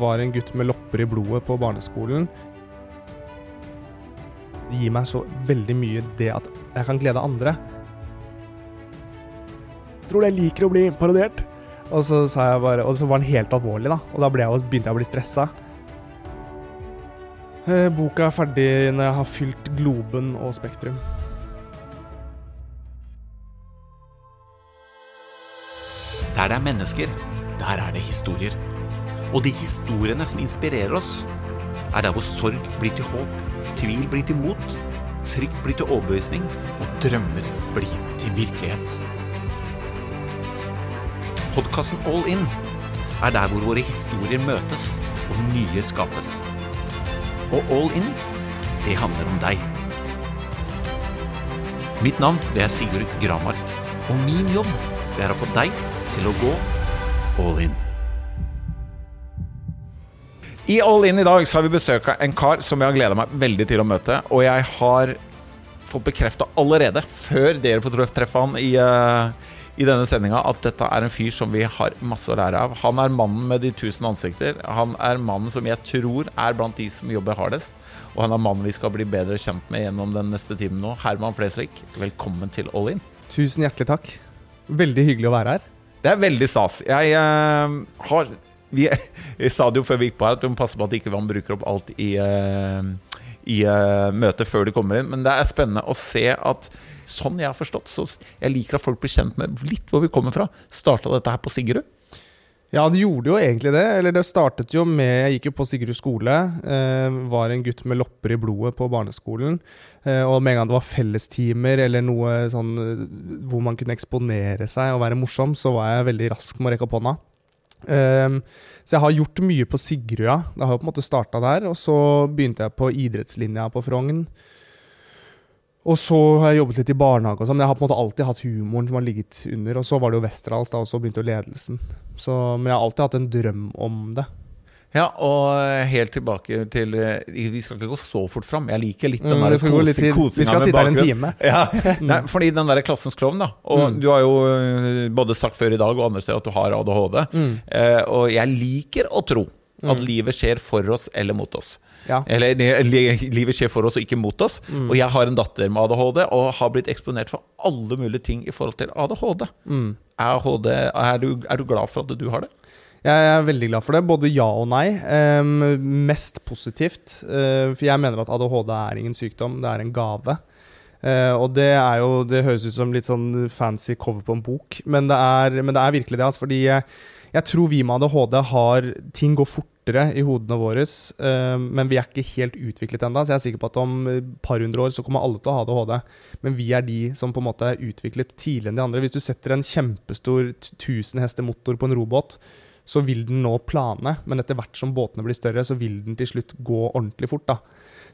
var en gutt med lopper i blodet på barneskolen. Det gir meg så veldig mye det at jeg kan glede andre. Jeg tror jeg liker å bli parodiert. Og så, sa jeg bare, og så var han helt alvorlig, da. Og da ble jeg, begynte jeg å bli stressa. Eh, Boka er ferdig når jeg har fylt Globen og Spektrum. Der det er mennesker, der er det historier. Og de historiene som inspirerer oss, er der hvor sorg blir til håp, tvil blir til mot, frykt blir til overbevisning, og drømmer blir til virkelighet. Podkasten All In er der hvor våre historier møtes og nye skapes. Og All In, det handler om deg. Mitt navn det er Sigurd Gramark, og min jobb det er å få deg til å gå all in. I All In i dag så har vi besøk av en kar som jeg har gleda meg veldig til å møte. Og jeg har fått bekrefta allerede, før dere får treffe han i, uh, i denne sendinga, at dette er en fyr som vi har masse å lære av. Han er mannen med de tusen ansikter. Han er mannen som jeg tror er blant de som jobber hardest. Og han er mannen vi skal bli bedre kjent med gjennom den neste timen nå. Herman Flesvig, velkommen til All In. Tusen hjertelig takk. Veldig hyggelig å være her. Det er veldig stas. Jeg uh, har vi, jeg sa det jo før vi gikk på her, at vi må passe på at ikke man bruker opp alt i, uh, i uh, møtet før de kommer inn. Men det er spennende å se at sånn jeg har forstått, så jeg liker at folk blir kjent med litt hvor vi kommer fra. Starta dette her på Sigrud? Ja, det gjorde jo egentlig det. Eller det startet jo med Jeg gikk jo på Sigrud skole. Eh, var en gutt med lopper i blodet på barneskolen. Eh, og med en gang det var fellestimer eller noe sånn hvor man kunne eksponere seg og være morsom, så var jeg veldig rask med å rekke opp hånda. Um, så jeg har gjort mye på Sigrua. Det har jo på en måte starta der. Og så begynte jeg på idrettslinja på Frogn. Og så har jeg jobbet litt i barnehage, og sånn, men jeg har på en måte alltid hatt humoren som har ligget under. Og så var det jo Westerdals, da, og så begynte jo ledelsen. Så, men jeg har alltid hatt en drøm om det. Ja, og helt tilbake til Vi skal ikke gå så fort fram. Jeg liker litt den Mm, der kosingen vi skal sitte her en time. Ja, Nei, fordi den der klassens klovn, da. Og Mm. du har jo øh, både sagt før i dag og andre steder at du har ADHD. Mm. Eh, og jeg liker å tro at Mm. livet skjer for oss eller mot oss. Ja. Eller livet skjer for oss og ikke mot oss. Mm. Og jeg har en datter med ADHD og har blitt eksponert for alle mulige ting i forhold til ADHD. Mm. ADHD er, du, er du glad for at du har det? Jeg er veldig glad for det. Både ja og nei. Um, mest positivt. Uh, for jeg mener at ADHD er ingen sykdom, det er en gave. Uh, og det er jo Det høres ut som litt sånn fancy cover på en bok, men det er, men det er virkelig det. Altså, fordi jeg, jeg tror vi med ADHD har Ting går fortere i hodene våre, uh, men vi er ikke helt utviklet ennå. Så jeg er sikker på at om et par hundre år så kommer alle til å ha ADHD. Men vi er de som på en måte er utviklet tidligere enn de andre. Hvis du setter en kjempestor 1000 hester motor på en robåt, så vil den nå plane, men etter hvert som båtene blir større, så vil den til slutt gå ordentlig fort. da.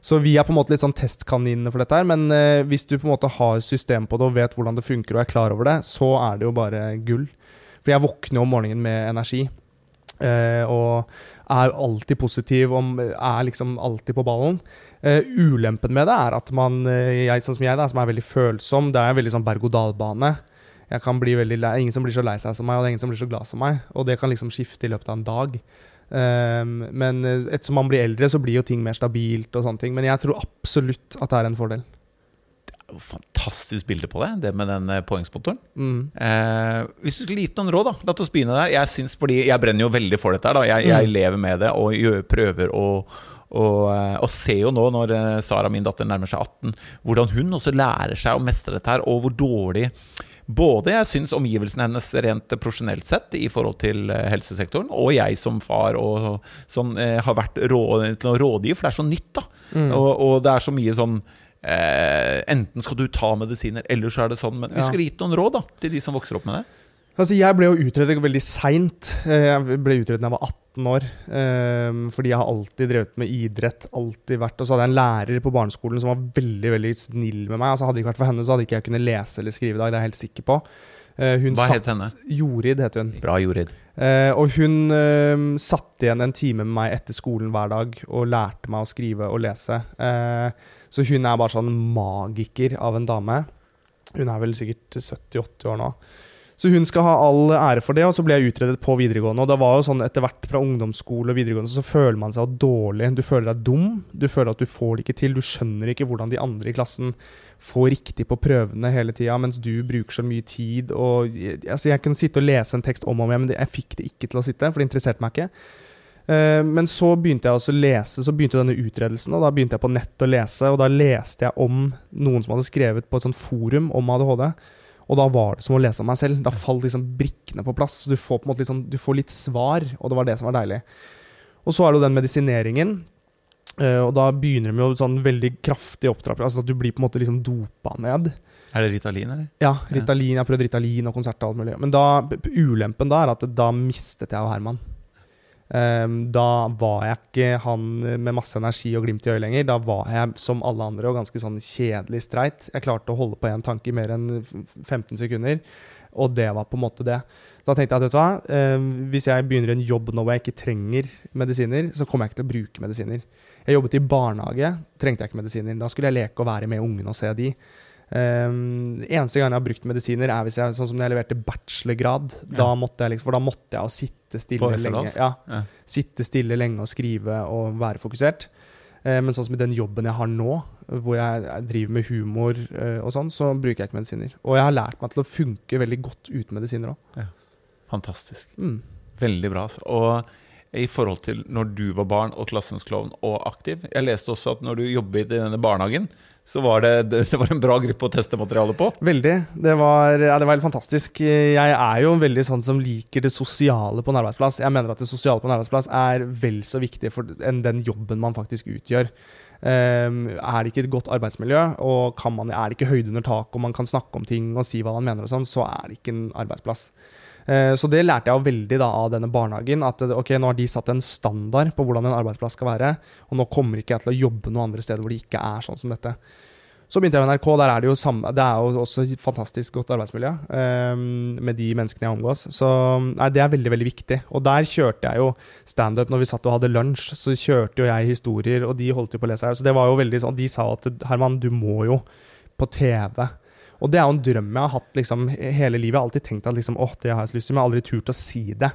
Så vi er på en måte litt sånn testkaninene for dette her, men eh, hvis du på en måte har system på det og vet hvordan det funker og er klar over det, så er det jo bare gull. For jeg våkner om morgenen med energi. eh, og er alltid positiv, og er liksom alltid på ballen. Eh, ulempen med det er at man, eh, jeg sånn som jeg da, som er veldig følsom, det er en veldig sånn berg-og-dal-bane. Jeg kan bli veldig lei, Ingen som blir så lei seg som meg, og det er ingen som blir så glad som meg. Og det kan liksom skifte i løpet av en dag. Um, men eh, ettersom man blir eldre, så blir jo ting mer stabilt. og sånne ting Men jeg tror absolutt at det er en fordel. Det er jo Fantastisk bilde på det, det med den poengspontoren. Mm. Eh, hvis du skulle gitt noen råd, da La oss begynne der. Jeg, synes, fordi jeg brenner jo veldig for dette. her da Jeg, jeg Mm. lever med det og gjør, prøver å og, eh, og ser jo nå, når eh, Sara, min datter, nærmer seg 18, hvordan hun også lærer seg å mestre dette her, og hvor dårlig både jeg syns omgivelsene hennes rent profesjonelt sett i forhold til eh, helsesektoren, og jeg som far og sånn, eh, har vært råd, til å rådgi, for det er så nytt, da. Mm. Og, og det er så mye sånn eh, Enten skal du ta medisiner, eller så er det sånn. Men vi skulle gitt noen råd da til de som vokser opp med det. Altså, jeg ble jo utredet veldig seint. Eh, Jeg ble utredet da jeg var 18 år. eh, Fordi jeg har alltid drevet med idrett. alltid vært Og så hadde jeg en lærer på barneskolen som var veldig veldig snill med meg. Altså Hadde det ikke vært for henne, så hadde ikke jeg kunnet lese eller skrive i dag. Det er jeg helt sikker på. Eh, Hun Hva satt- het henne? Jorid heter hun. Bra, Jorid. Eh, og hun satt igjen en time med meg etter skolen hver dag og lærte meg å skrive og lese. Eh, så hun er bare sånn magiker av en dame. Hun er vel sikkert 70-80 år nå. Så hun skal ha all ære for det, og så ble jeg utredet på videregående. Og det var jo sånn etter hvert fra ungdomsskole og videregående så føler man seg dårlig. Du føler deg dum. Du føler at du får det ikke til. Du skjønner ikke hvordan de andre i klassen får riktig på prøvene hele tida, mens du bruker så mye tid. Og, altså, jeg kunne sitte og lese en tekst om og om igjen, men jeg fikk det ikke til å sitte, for det interesserte meg ikke. Eh, men så begynte jeg også å lese, så begynte denne utredelsen, og da begynte jeg på nett å lese. Og da leste jeg om noen som hadde skrevet på et sånt forum om ADHD. Og da var det som å lese om meg selv. Da falt liksom brikkene på plass. Du får på litt, sånn, du får litt svar, og det var det som var deilig. Og så er det jo den medisineringen. Uh, og da begynner det med sånn veldig kraftig opptrapping. Altså at du blir på en måte liksom dopa ned. Er det Ritalin, eller? Ja, Ritalin. Jeg har prøvd Ritalin og konsert og alt mulig. Men da, ulempen da er at da mistet jeg jo Herman. Um, da var jeg ikke han med masse energi og glimt i øyet lenger. Da var jeg som alle andre og ganske sånn kjedelig streit. Jeg klarte å holde på én tanke i mer enn 15 sekunder, og det var på en måte det. Da tenkte jeg at vet du hva, um, hvis jeg begynner en jobb nå hvor jeg ikke trenger medisiner, så kommer jeg ikke til å bruke medisiner. Jeg jobbet i barnehage, trengte jeg ikke medisiner. Da skulle jeg leke og være med ungene og se de. Um, eneste gang jeg har brukt medisiner, er hvis jeg, sånn som når jeg leverte bachelorgrad. Ja. Da måtte jeg liksom, for da måtte jeg sitte stille lenge. Ja, ja. Sitte stille lenge og skrive og være fokusert. Uh, men sånn som i den jobben jeg har nå, hvor jeg, driver med humor uh, og sånn, så bruker jeg ikke medisiner. Og jeg har lært meg til å funke veldig godt uten medisiner òg. Fantastisk. Mm. Veldig bra. Og i forhold til når du var barn og klassens klovn og aktiv. Jeg leste også at når du jobbet i denne barnehagen, så var det, det var en bra gruppe å teste materialet på. Veldig. Det var, ja, det var helt fantastisk. Jeg er jo veldig sånn som liker det sosiale på en arbeidsplass. Jeg mener at det sosiale på en arbeidsplass er vel så viktig for, enn den jobben man faktisk utgjør. Um, er det ikke et godt arbeidsmiljø, og man, er det ikke høyde under taket, og man kan snakke om ting og si hva man mener, og sånn, så er det ikke en arbeidsplass. Uh, så det lærte jeg veldig da, av denne barnehagen. At ok, nå har de satt en standard på hvordan en arbeidsplass skal være. Og nå kommer ikke jeg til å jobbe noen andre steder hvor det ikke er sånn som dette. Så begynte jeg med NRK. Der er det jo samme, det er jo også fantastisk godt arbeidsmiljø um, med de menneskene jeg omgås. Så nei, det er veldig veldig viktig. Og der kjørte jeg jo standup når vi satt og hadde lunsj. Så kjørte jo jeg historier, og de holdt jo på å lese her. Så det var jo veldig sånn, De sa at Herman, du må jo på TV. Og det er jo en drøm jeg har hatt liksom hele livet. Jeg har alltid tenkt at liksom, åh, det har jeg så lyst til, men jeg har aldri turt å si det.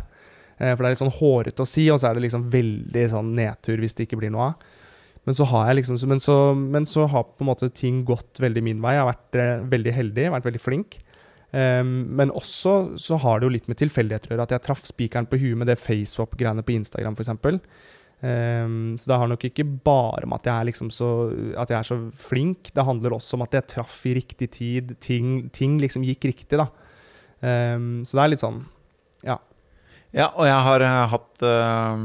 Eh, for det er litt sånn hårete å si, og så er det liksom veldig sånn nedtur hvis det ikke blir noe av. Men så har jeg liksom men så, men så, har på en måte ting gått veldig min vei. Jeg har vært eh, veldig heldig, vært veldig flink. Um, men også så har det jo litt med tilfeldigheter å gjøre. At jeg traff spikeren på huet med det FaceWap-greiene på Instagram, f.eks. Um, så det har nok ikke bare om at jeg, er liksom så, at jeg er så flink. Det handler også om at jeg traff i riktig tid. Ting, ting liksom gikk riktig, da. Um, så det er litt sånn Ja. Ja, og jeg har uh, hatt uh,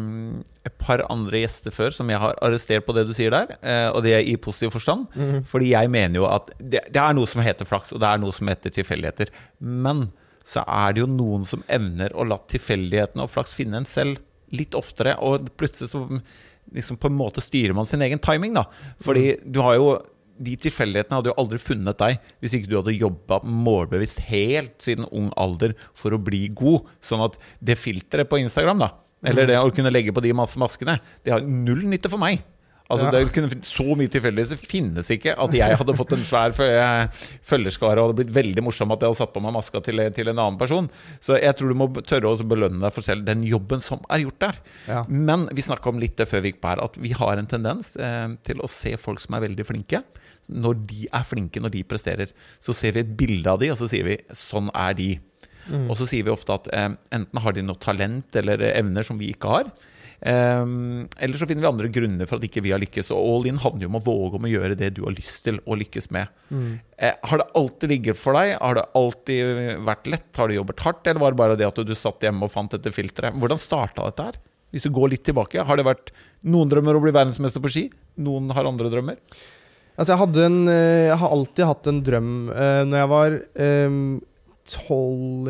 et par andre gjester før som jeg har arrestert på det du sier der. Uh, og det er i positiv forstand. Mm. Fordi jeg mener jo at det, det, er noe som heter flaks, og det er noe som heter tilfeldigheter. Men så er det jo noen som evner å la tilfeldighetene og flaks finne en selv litt oftere. Og plutselig så liksom på en måte styrer man sin egen timing, da. Fordi mm. du har jo de tilfeldighetene hadde jo aldri funnet deg hvis ikke du hadde jobba målbevisst helt siden ung alder for å bli god. Sånn at det filteret på Instagram, da, eller mm. det å kunne legge på de masse maskene, det har null nytte for meg. Altså, ja. det kunne, Så mye tilfeldigheter finnes ikke at jeg hadde fått en svær følgerskare og hadde blitt veldig morsom at jeg hadde satt på meg maska til, til, en annen person. Så jeg tror du må tørre å belønne deg for selv den jobben som er gjort der. Ja. Men vi snakka om litt det før vi gikk på her, at vi har en tendens eh, til å se folk som er veldig flinke når de er flinke, når de presterer, så ser vi et bilde av de, og så sier vi 'sånn er de'. Mm. Og så sier vi ofte at eh, enten har de noe talent eller evner som vi ikke har. Um, eller så finner vi andre grunner for at ikke vi har lykkes. Og all in handler jo om å våge om å gjøre det du har lyst til å lykkes med. Mm. Eh, har det alltid ligget for deg? Har det alltid vært lett? Har du jobbet hardt, eller var det bare det at du satt hjemme og fant dette filteret? Hvordan starta dette her? Hvis du går litt tilbake, har det vært noen drømmer å bli verdensmester på ski? Noen har andre drømmer? Altså, jeg, en, eh, jeg har alltid hatt en drøm. Uh, når jeg var eh, um,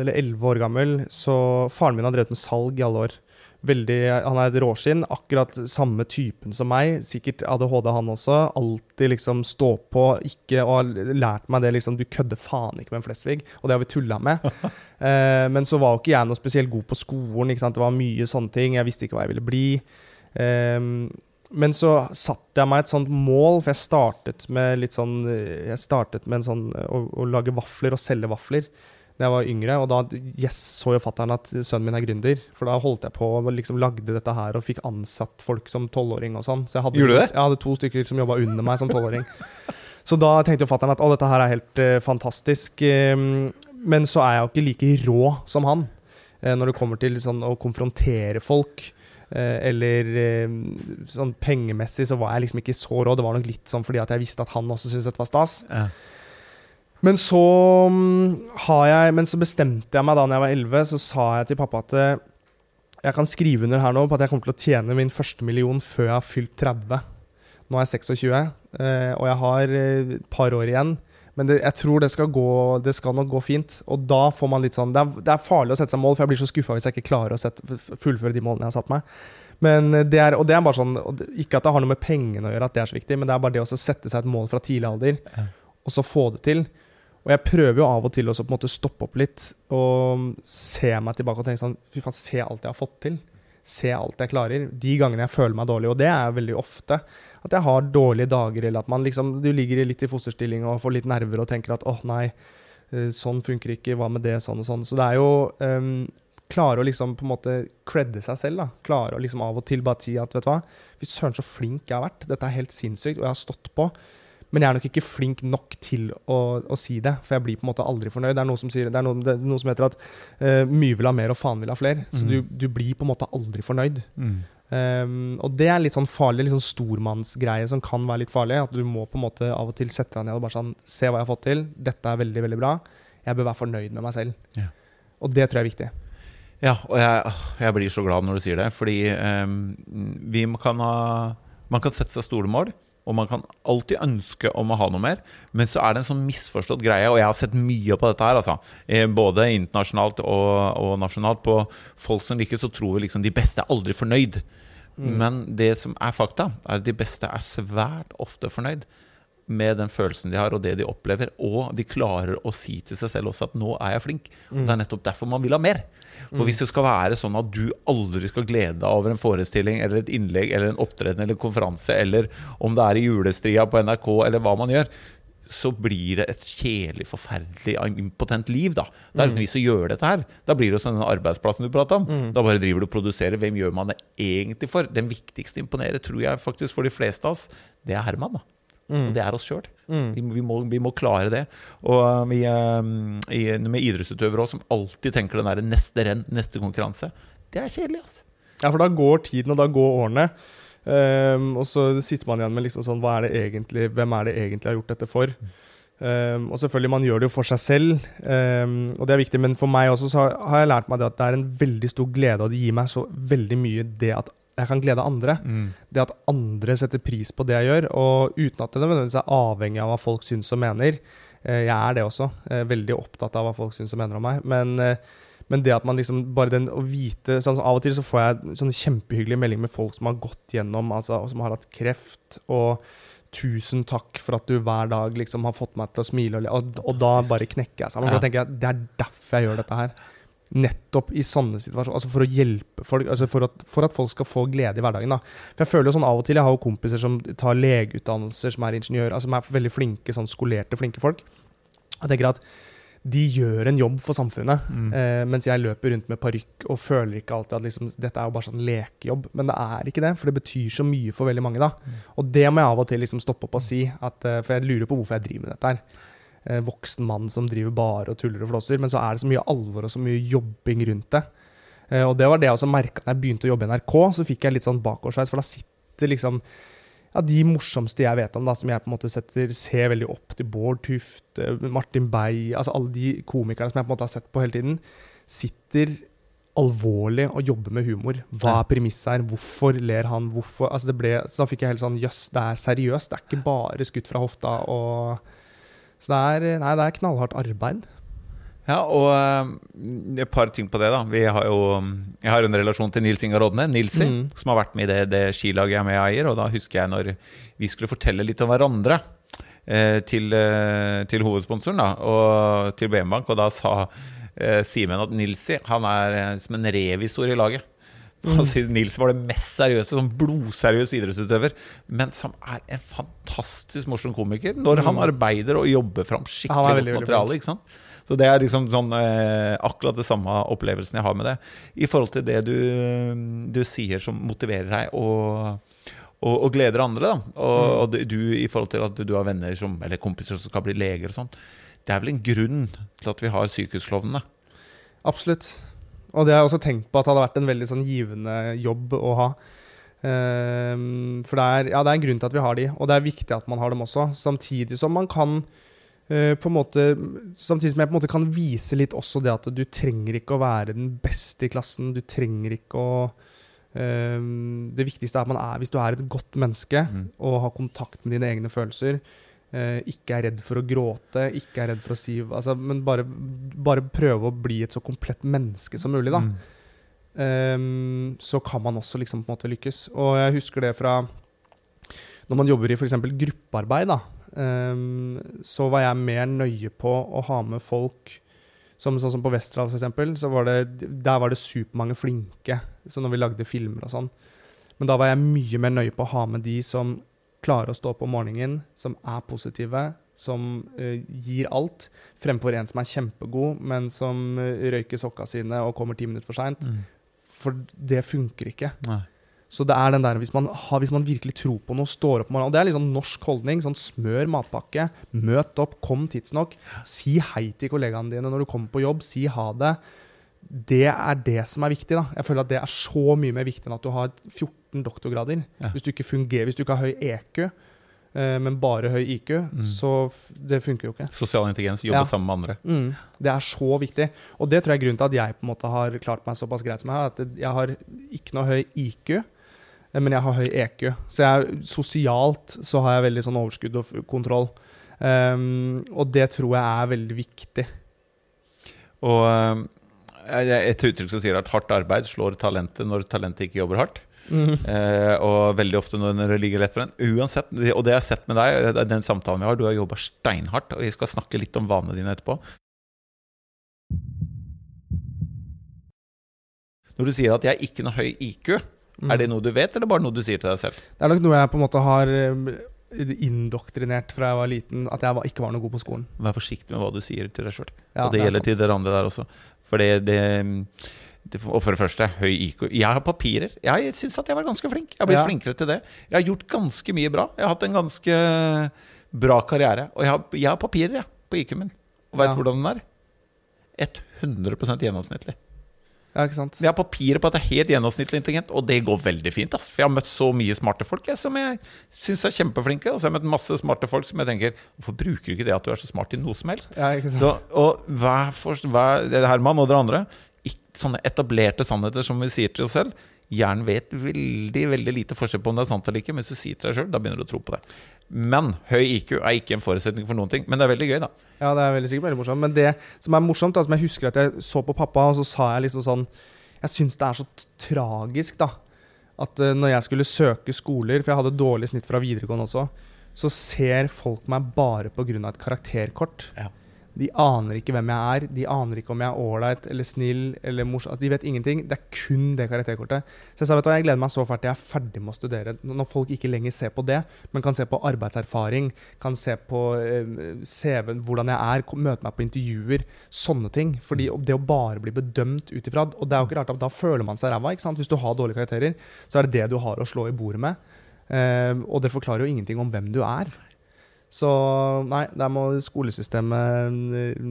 eller elleve år gammel, så Faren min har drevet med salg i alle år. Veldig, han er et råskinn. Akkurat samme typen som meg. Sikkert ADHD, han også. Alltid liksom stå på. Ikke, og har lært meg det liksom Du kødder faen ikke med en Flesvig. Og det har vi tulla med. eh, men så var jo ikke jeg noe spesielt god på skolen. Det var mye sånne ting. Jeg visste ikke hva jeg ville bli. Eh, men så satte jeg meg et sånt mål, for jeg startet med litt sånn Jeg startet med en sånn å, å lage vafler og selge vafler. Da jeg var yngre. Og da yes, så jo fatter'n at sønnen min er gründer. For da holdt jeg på og liksom lagde dette her og fikk ansatt folk som tolvåring og sånn. Så jeg hadde? Jeg hadde to stykker som jobba under meg som tolvåring. Så da tenkte jo fatter'n at å, dette her er helt uh, fantastisk. Um, men så er jeg jo ikke like rå som han uh, når det kommer til sånn, å konfrontere folk. Eh, eller eh, sånn pengemessig så var jeg liksom ikke så rå. Det var nok litt sånn fordi at jeg visste at han også syntes dette var stas. Ja. Men så mm, har jeg Men så bestemte jeg meg da når jeg var 11, så sa jeg til pappa at eh, jeg kan skrive under her nå på at jeg kommer til å tjene min første million før jeg har fylt 30. Nå er jeg 26, eh, og jeg har eh, et par år igjen. Men det, jeg tror det skal, gå, det skal nok gå fint. Og da får man litt sånn Det er, det er farlig å sette seg mål, for jeg blir så skuffa hvis jeg ikke klarer å sette, fullføre de målene jeg har satt meg. Men det er, og det er bare sånn Ikke at det har noe med pengene å gjøre, at det er så viktig, men det er bare det å sette seg et mål fra tidlig alder, og så få det til. Og jeg prøver jo av og til måte stoppe opp litt og se meg tilbake og tenke sånn Fy faen, se alt jeg har fått til. Se alt jeg klarer. De gangene jeg føler meg dårlig, og det er veldig ofte. At jeg har dårlige dager, eller at man liksom Du ligger litt i fosterstilling og får litt nerver og tenker at åh, nei, eh, sånn funker ikke, hva med det, sånn og sånn. Så det er jo um, Klare å liksom på en måte credde seg selv, da. Klare å liksom av og til bare si at vet du hva, fy søren så flink jeg har vært. Dette er helt sinnssykt, og jeg har stått på. Men jeg er nok ikke flink nok til å, å si det, for jeg blir på en måte aldri fornøyd. Det er noe som, sier, det er noe, det er noe som heter at uh, mye vil ha mer, og faen vil ha flere. Så mm. du, du blir på en måte aldri fornøyd. Mm. Um, og det er litt sånn farlig, litt sånn stormannsgreie som kan være litt farlig. At du må på en måte av og til sette deg ned og bare sånn Se hva jeg har fått til. Dette er veldig, veldig bra. Jeg bør være fornøyd med meg selv. Ja. Og det tror jeg er viktig. Ja, og jeg, jeg blir så glad når du sier det, fordi um, vi kan ha Man kan sette seg store mål, og man kan alltid ønske om å ha noe mer, men så er det en sånn misforstått greie, og jeg har sett mye på dette her, altså. Eh, Både internasjonalt og, og nasjonalt. På folk som liker, så tror liksom de beste er aldri fornøyd. Men det som er fakta, er at de beste er svært ofte fornøyd med den følelsen de har, og det de opplever. Og de klarer å si til seg selv også at 'nå er jeg flink'. Og Det er nettopp derfor man vil ha mer. For hvis det skal være sånn at du aldri skal glede deg over en forestilling eller et innlegg eller en opptreden eller en konferanse, eller om det er i julestria på NRK, eller hva man gjør, så blir det et kjedelig, forferdelig, impotent liv, da. Det er ikke noe vits å gjøre dette her. Da blir det jo sånn den arbeidsplassen du prata om. Da bare driver du og produserer. Hvem gjør man det egentlig for? Den viktigste imponerer, tror jeg faktisk for de fleste av oss, det er Herman, da. Og det er oss sjøl. Mm. Vi, må- vi, vi må klare det. Og vi, um, i, med idrettsutøvere òg, som alltid tenker den derre neste renn, neste konkurranse. Det er kjedelig, altså. Ja, for da går tiden, og da går årene. Um, og så sitter man igjen med liksom sånn hva er det egentlig, Hvem er det egentlig jeg har gjort dette for? Um, og selvfølgelig, man gjør det jo for seg selv, um, og det er viktig. Men for meg også så har, har jeg lært meg det at det er en veldig stor glede, og det gir meg så veldig mye det at jeg kan glede andre. Det at andre setter pris på det jeg gjør, og uten at det nødvendigvis er avhengig av hva folk syns og mener. Eh, Jeg er det også. eh, Veldig opptatt av hva folk syns og mener om meg. Men, eh, men det at man liksom bare den å vite sånn, Av og til så får jeg sånne kjempehyggelige meldinger med folk som har gått gjennom, altså, og som har hatt kreft. og Tusen takk for at du hver dag liksom har fått meg til å smile, og, og, og da bare knekker jeg sammen. For Ja. da tenker jeg, Det er derfor jeg gjør dette her. Nettopp i sånne situasjoner. Altså For å hjelpe folk, altså for at, for at folk skal få glede i hverdagen. da For Jeg føler jo sånn av og til Jeg har jo kompiser som tar legeutdannelser, som er ingeniører, altså som er veldig flinke, sånn skolerte, flinke folk. Jeg tenker at de gjør en jobb for samfunnet, eh, mens jeg løper rundt med parykk og føler ikke alltid at liksom, dette er jo bare sånn lekejobb. Men det er ikke det, for det betyr så mye for veldig mange. da Og det må jeg av og til liksom stoppe opp og si, at, eh, for jeg lurer på hvorfor jeg driver med dette her. Eh, voksen mann som driver bare og tuller og flåser, men så er det så mye alvor og så mye jobbing rundt det. Eh, og det var det jeg også merka da jeg begynte å jobbe i NRK, så fikk jeg litt sånn bakoversveis, for da sitter liksom ja, de morsomste jeg vet om, da, som jeg på en måte setter, ser veldig opp til. Bård Tufte, Martin Beij altså Alle de komikerne som jeg på en måte har sett på hele tiden, sitter alvorlig og jobber med humor. Hva er premisset her? Hvorfor ler han? Hvorfor altså det ble, Så da fikk jeg helt sånn Jøss, det er seriøst. Det er ikke bare skutt fra hofta. og Så det er, nei, det er knallhardt arbeid. Ja, og eh, et par ting på det, da. Vi har jo, jeg har en relasjon til Nils Ingar Odne, Nilsi, Mm. som har vært med i det, det skilaget jeg er med og eier. Og da husker jeg når vi skulle fortelle litt om hverandre eh, til, eh, til hovedsponsoren da, og til BM Bank, og da sa eh, Simen at Nilsi han er eh, som en revisor i laget. Sier Nils var det mest seriøse, sånn blodseriøs idrettsutøver, men som er en fantastisk morsom komiker når han arbeider og jobber fram skikkelig veldig, materiale. ikke sant? Så Så det er liksom sånn eh, akkurat det samme opplevelsen jeg har med det. I forhold til det du, du sier som motiverer deg og, og, og gleder andre, da. Og, Mm. og du i forhold til at du har venner som, eller kompiser som skal bli leger og sånn. Det er vel en grunn til at vi har sykehusklovnene. Absolutt. Og det har jeg også tenkt på at det hadde vært en veldig sånn givende jobb å ha. Ehm, for det er, ja, det er en grunn til at vi har de, og det er viktig at man har dem også. Samtidig som man kan uh, på en måte Samtidig som jeg på en måte kan vise litt også det at du trenger ikke å være den beste i klassen. Du trenger ikke å ehm, Det viktigste er at man er Hvis du er et godt menneske Mm. og har kontakt med dine egne følelser, ikke er redd for å gråte, ikke er redd for å si altså, Men bare, bare prøve å bli et så komplett menneske som mulig, da. Mm. Um, så kan man også liksom på en måte lykkes. Og jeg husker det fra når man jobber i f.eks. gruppearbeid, da. um, så var jeg mer nøye på å ha med folk som, Sånn som på Westerdal, f.eks. Så var det, der var det supermange flinke. Så når vi lagde filmer og sånn. Men da var jeg mye mer nøye på å ha med de som klarer å stå opp om morgenen, som er positive, som uh, gir alt, fremfor en som er kjempegod, men som uh, røyker sokka sine og kommer ti minutter for seint. Mm. For det funker ikke. Nei. Så det er den der, hvis man, har, hvis man virkelig tror på noe, står opp om morgenen Og det er sånn norsk holdning. sånn Smør matpakke, møt opp, kom tidsnok. Si hei til kollegaene dine når du kommer på jobb. Si ha det. Det er det som er viktig. da. Jeg føler at det er så mye mer viktig enn at du har 14 doktorgrader. Ja. Hvis du ikke fungerer, hvis du ikke har høy EQ, eh, men bare høy IQ, Mm. så det funker jo ikke. Sosial intelligens, jobbe Ja. sammen med andre. Mm. Det er så viktig. Og det tror jeg er grunnen til at jeg på en måte har klart meg såpass greit som jeg har. At jeg har ikke noe høy IQ, eh, men jeg har høy EQ. Så jeg, sosialt så har jeg veldig sånn overskudd og kontroll. Um, og det tror jeg er veldig viktig. Og um, et uttrykk som sier at hardt arbeid slår talentet når talentet ikke jobber hardt. Eh, og veldig ofte når det ligger lett for en. Uansett, og det jeg har sett med deg, den samtalen vi har, du har jobba steinhardt, og vi skal snakke litt om vanene dine etterpå. Når du sier at jeg ikke noe høy IQ, er det noe du vet, eller bare noe du sier til deg selv? Det er nok noe jeg på en måte har um, indoktrinert fra jeg var liten, at jeg var, ikke var noe god på skolen. Vær forsiktig med hva du sier til deg sjøl. Ja, og det, det gjelder sant. til dere andre der også. For det, det Og for det første, høy IQ. Jeg har papirer. Jeg syns at jeg var ganske flink. Jeg har blitt Ja. flinkere til det. Jeg har gjort ganske mye bra. Jeg har hatt en ganske bra karriere. Og jeg har, jeg har papirer jeg, på IQ-en min. Og veit Ja. hvordan den er? 100% gjennomsnittlig. Ja, ikke sant? Jeg har papirer på at jeg er helt gjennomsnittlig intelligent, og det går veldig fint. Ass. For jeg har møtt så mye smarte folk jeg, som jeg syns er kjempeflinke. Og så har jeg møtt masse smarte folk som jeg tenker Hvorfor bruker du ikke det at du er så smart i noe som helst? Ja, ikke sant? Så, og hver for, hver, er Herman og dere andre sånne etablerte sannheter som vi sier til oss selv. Hjernen vet veldig veldig lite forskjell på om det er sant eller ikke. Men hvis du sier til deg sjøl, da begynner du å tro på det. Men høy IQ er ikke en forutsetning for noen ting. Men det er veldig gøy, da. Ja, det er veldig sikkert veldig morsomt. Men det som er morsomt, da, som jeg husker at jeg så på pappa, og så sa jeg liksom sånn Jeg syns det er så tragisk, da. At uh, når jeg skulle søke skoler, for jeg hadde dårlig snitt fra videregående også, så ser folk meg bare pga. et karakterkort. Ja. De aner ikke hvem jeg er, de aner ikke om jeg er ålreit eller snill eller morsom. Altså, de vet ingenting. Det er kun det karakterkortet. Så jeg sa vet du hva, jeg gleder meg så fælt til jeg er ferdig med å studere. Når folk ikke lenger ser på det, men kan se på arbeidserfaring, kan se på eh, CV-en, hvordan jeg er, møte meg på intervjuer, sånne ting. Fordi det å bare bli bedømt ut ifra Og det er jo ikke rart at da føler man seg ræva. ikke sant? Hvis du har dårlige karakterer, så er det det du har å slå i bordet med. Eh, og det forklarer jo ingenting om hvem du er. Så nei, der må skolesystemet eh,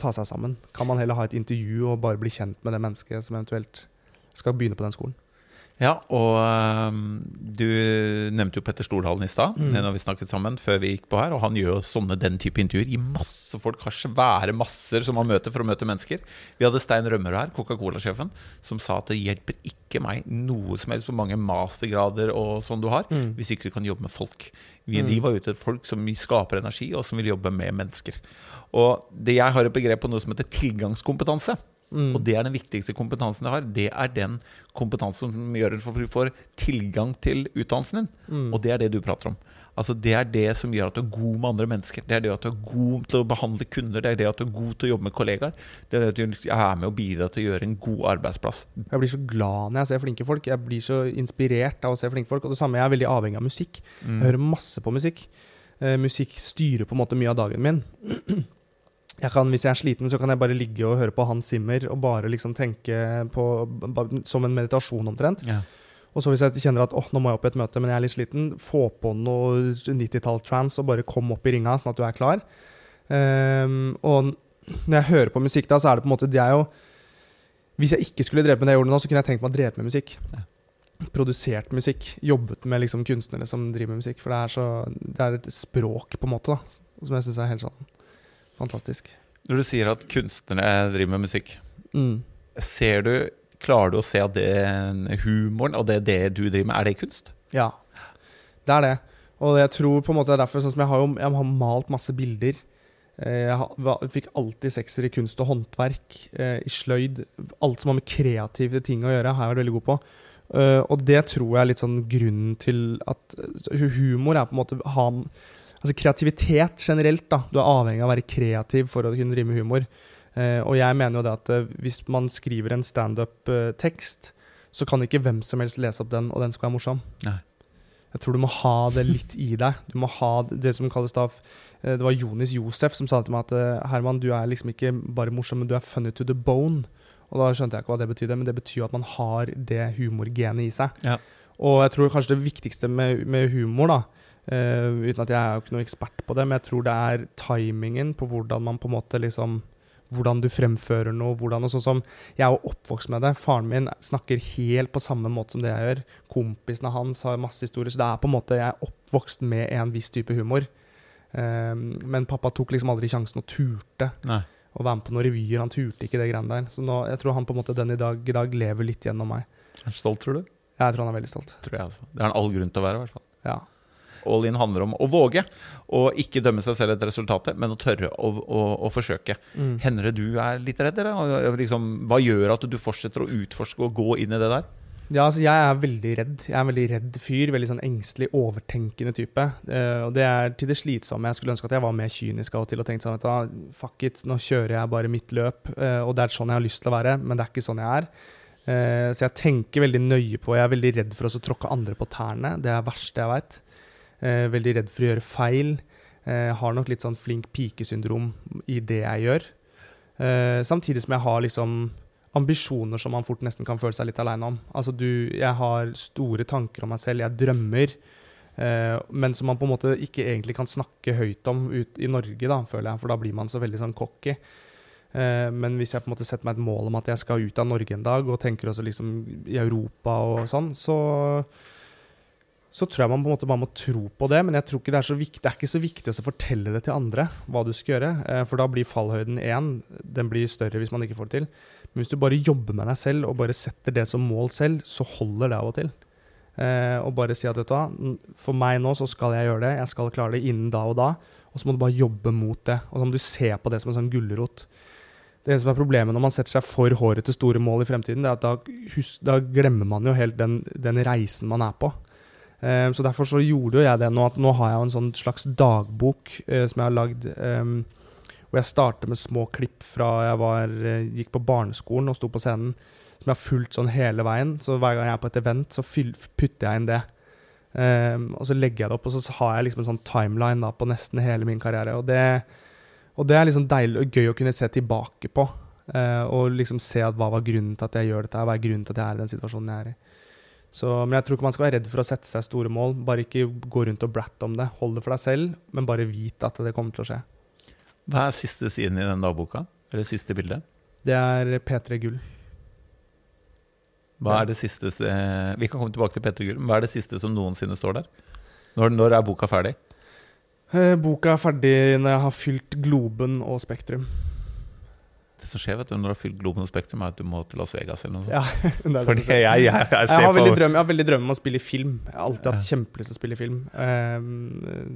ta seg sammen. Kan man heller ha et intervju og bare bli kjent med det mennesket som eventuelt skal begynne på den skolen? Ja, og um, du nevnte jo Petter Stordalen i stad, Mm. når vi snakket sammen før vi gikk på her. Og han gjør jo sånne den type intervjuer i masse folk. Har svære masser som han møter for å møte mennesker. Vi hadde Stein Rømmerud her, Coca-Cola-sjefen, som sa at det hjelper ikke meg noe som helst hvor mange mastergrader og sånn du har, Mm. hvis ikke du kan jobbe med folk. Vi, Mm. De var ute etter folk som skaper energi, og som vil jobbe med mennesker. Og det jeg har et begrep på noe som heter tilgangskompetanse. Mm. Og det er den viktigste kompetansen du har. Det er den kompetansen som gjør at du får tilgang til utdannelsen din. Mm. Og det er det du prater om. Altså Det er det som gjør at du er god med andre mennesker. Det er det at du er god til å behandle kunder. Det er det at du er god til å jobbe med kollegaer. Det er det at du er med og bidrar til å gjøre en god arbeidsplass. Jeg blir så glad når jeg ser flinke folk. Jeg blir så inspirert av å se flinke folk. Og det samme, jeg er veldig avhengig av musikk. Mm. Jeg hører masse på musikk. Eh, musikk styrer på en måte mye av dagen min. jeg kan, Hvis jeg er sliten, så kan jeg bare ligge og høre på Hans Zimmer og bare liksom tenke på Som en meditasjon, omtrent. Ja. Og så hvis jeg kjenner at åh, nå må jeg opp i et møte, men jeg er litt sliten, få på noe 90-tall-trans og bare kom opp i ringa, sånn at du er klar. Um, og når jeg hører på musikk da, så er det på en måte Det er jo Hvis jeg ikke skulle drevet med det jeg gjorde nå, så kunne jeg tenkt meg å drevet med musikk. Produsert musikk. Jobbet med liksom kunstnere som driver med musikk. For det er, så, det er et språk, på en måte, da, som jeg syns er helt sånn fantastisk. Når du sier at kunstnere driver med musikk, Mm. ser du Klarer du å se at det humoren og det, det du driver med, er det kunst? Ja, det er det. Og jeg tror på en måte det er derfor sånn som jeg har jo jeg har malt masse bilder. Eh, Jeg har- var- fikk alltid sekser i kunst og håndverk, eh, i sløyd. Alt som har med kreative ting å gjøre, har jeg vært veldig god på. Eh, Og det tror jeg er litt sånn grunnen til at humor er på en måte ha Altså kreativitet generelt, da. Du er avhengig av å være kreativ for å kunne drive med humor. Eh, og jeg mener jo det at eh, hvis man skriver en standup-tekst, så kan ikke hvem som helst lese opp den, og den skal være morsom. Nei. Jeg tror du må ha det litt i deg. Du må ha det som kalles da eh, Det var Jonis Josef som sa til meg at eh, Herman, du er liksom ikke bare morsom, men du er funny to the bone. Og da skjønte jeg ikke hva det betydde, men det betyr at man har det humorgenet i seg. Ja. Og jeg tror kanskje det viktigste med, med humor, da, eh, uten at jeg er jo ikke noen ekspert på det, men jeg tror det er timingen på hvordan man på en måte liksom hvordan du fremfører noe. hvordan og sånn som Jeg er jo oppvokst med det. Faren min snakker helt på samme måte som det jeg gjør. Kompisene hans har masse historier. Så det er på en måte jeg er oppvokst med en viss type humor. Um, men pappa tok liksom aldri sjansen og turte Nei. å være med på noen revyer. Han turte ikke det greiene der. Så nå, jeg tror han på en måte den i dag, i dag lever litt gjennom meg. Er han stolt, tror du? Jeg tror han er veldig stolt. Tror jeg altså. Det har han all grunn til å være, i hvert fall. Ja. All in handler om å våge, og ikke dømme seg selv etter resultatet, men å tørre å, å, å forsøke. Mm. Hender det du er litt redd, eller? Liksom, hva gjør at du fortsetter å utforske og gå inn i det der? Ja, altså jeg er veldig redd. Jeg er en veldig redd fyr. Veldig sånn engstelig, overtenkende type. Uh, og det er til det slitsomme. Jeg skulle ønske at jeg var mer kynisk av og til og tenkte sånn at Fuck it, nå kjører jeg bare mitt løp. Uh, og det er sånn jeg har lyst til å være, men det er ikke sånn jeg er. Uh, så jeg tenker veldig nøye på Jeg er veldig redd for å tråkke andre på tærne. Det er det verste jeg veit. Eh, veldig redd for å gjøre feil. Eh, har nok litt sånn flink pike-syndrom i det jeg gjør. Eh, samtidig som jeg har liksom ambisjoner som man fort nesten kan føle seg litt aleine om. Altså du, jeg har store tanker om meg selv, jeg drømmer, eh, men som man på en måte ikke egentlig kan snakke høyt om ut i Norge, da, føler jeg, for da blir man så veldig sånn cocky. Eh, men hvis jeg på en måte setter meg et mål om at jeg skal ut av Norge en dag, og tenker også liksom i Europa og sånn, så så tror jeg man på en måte bare må tro på det, men jeg tror ikke det er så viktig Det er ikke så viktig å fortelle det til andre hva du skal gjøre, eh, for da blir fallhøyden én. Den blir større hvis man ikke får det til. Men hvis du bare jobber med deg selv og bare setter det som mål selv, så holder det av og til. Eh, og bare si at vet du for meg nå så skal jeg gjøre det, jeg skal klare det innen da og da. Og så må du bare jobbe mot det. Og så må du se på det som en sånn gulrot. Det eneste som er problemet når man setter seg for hårete store mål i fremtiden, det er at da, da glemmer man jo helt den, den reisen man er på. Eh, så derfor så gjorde jo jeg det nå, at nå har jeg en sånn slags dagbok eh, som jeg har lagd, eh, hvor jeg starter med små klipp fra jeg var, eh, gikk på barneskolen og sto på scenen, som jeg har fulgt sånn hele veien. Så hver gang jeg er på et event, så fyll, putter jeg inn det. Eh, og så legger jeg det opp, og så har jeg liksom en sånn timeline da, på nesten hele min karriere. Og det, og det er liksom deilig og gøy å kunne se tilbake på. eh, og liksom se at hva var grunnen til at jeg gjør dette, hva er grunnen til at jeg er i den situasjonen jeg er i. Så, men jeg tror ikke man skal være redd for å sette seg store mål. Bare ikke gå rundt og bratte om det. Hold det for deg selv, men bare vit at det kommer til å skje. Hva er siste siden i den dagboka? Eller siste bildet? Det er P3 Gull. Hva er det siste Vi kan komme tilbake til P3 Gull, men hva er det siste som noensinne står der? Når, når er boka ferdig? Eh, boka er ferdig når jeg har fylt Globen og Spektrum. Som skjer vet du, når du har fylt Globen og Spektrum, er at du må til Las Vegas eller noe sånt. Ja, det det Fordi jeg, jeg, jeg, Jeg har, på veldig drøm, jeg har veldig drøm om å spille i film. Jeg har alltid hatt Ja. kjempelyst til å spille i film. Um,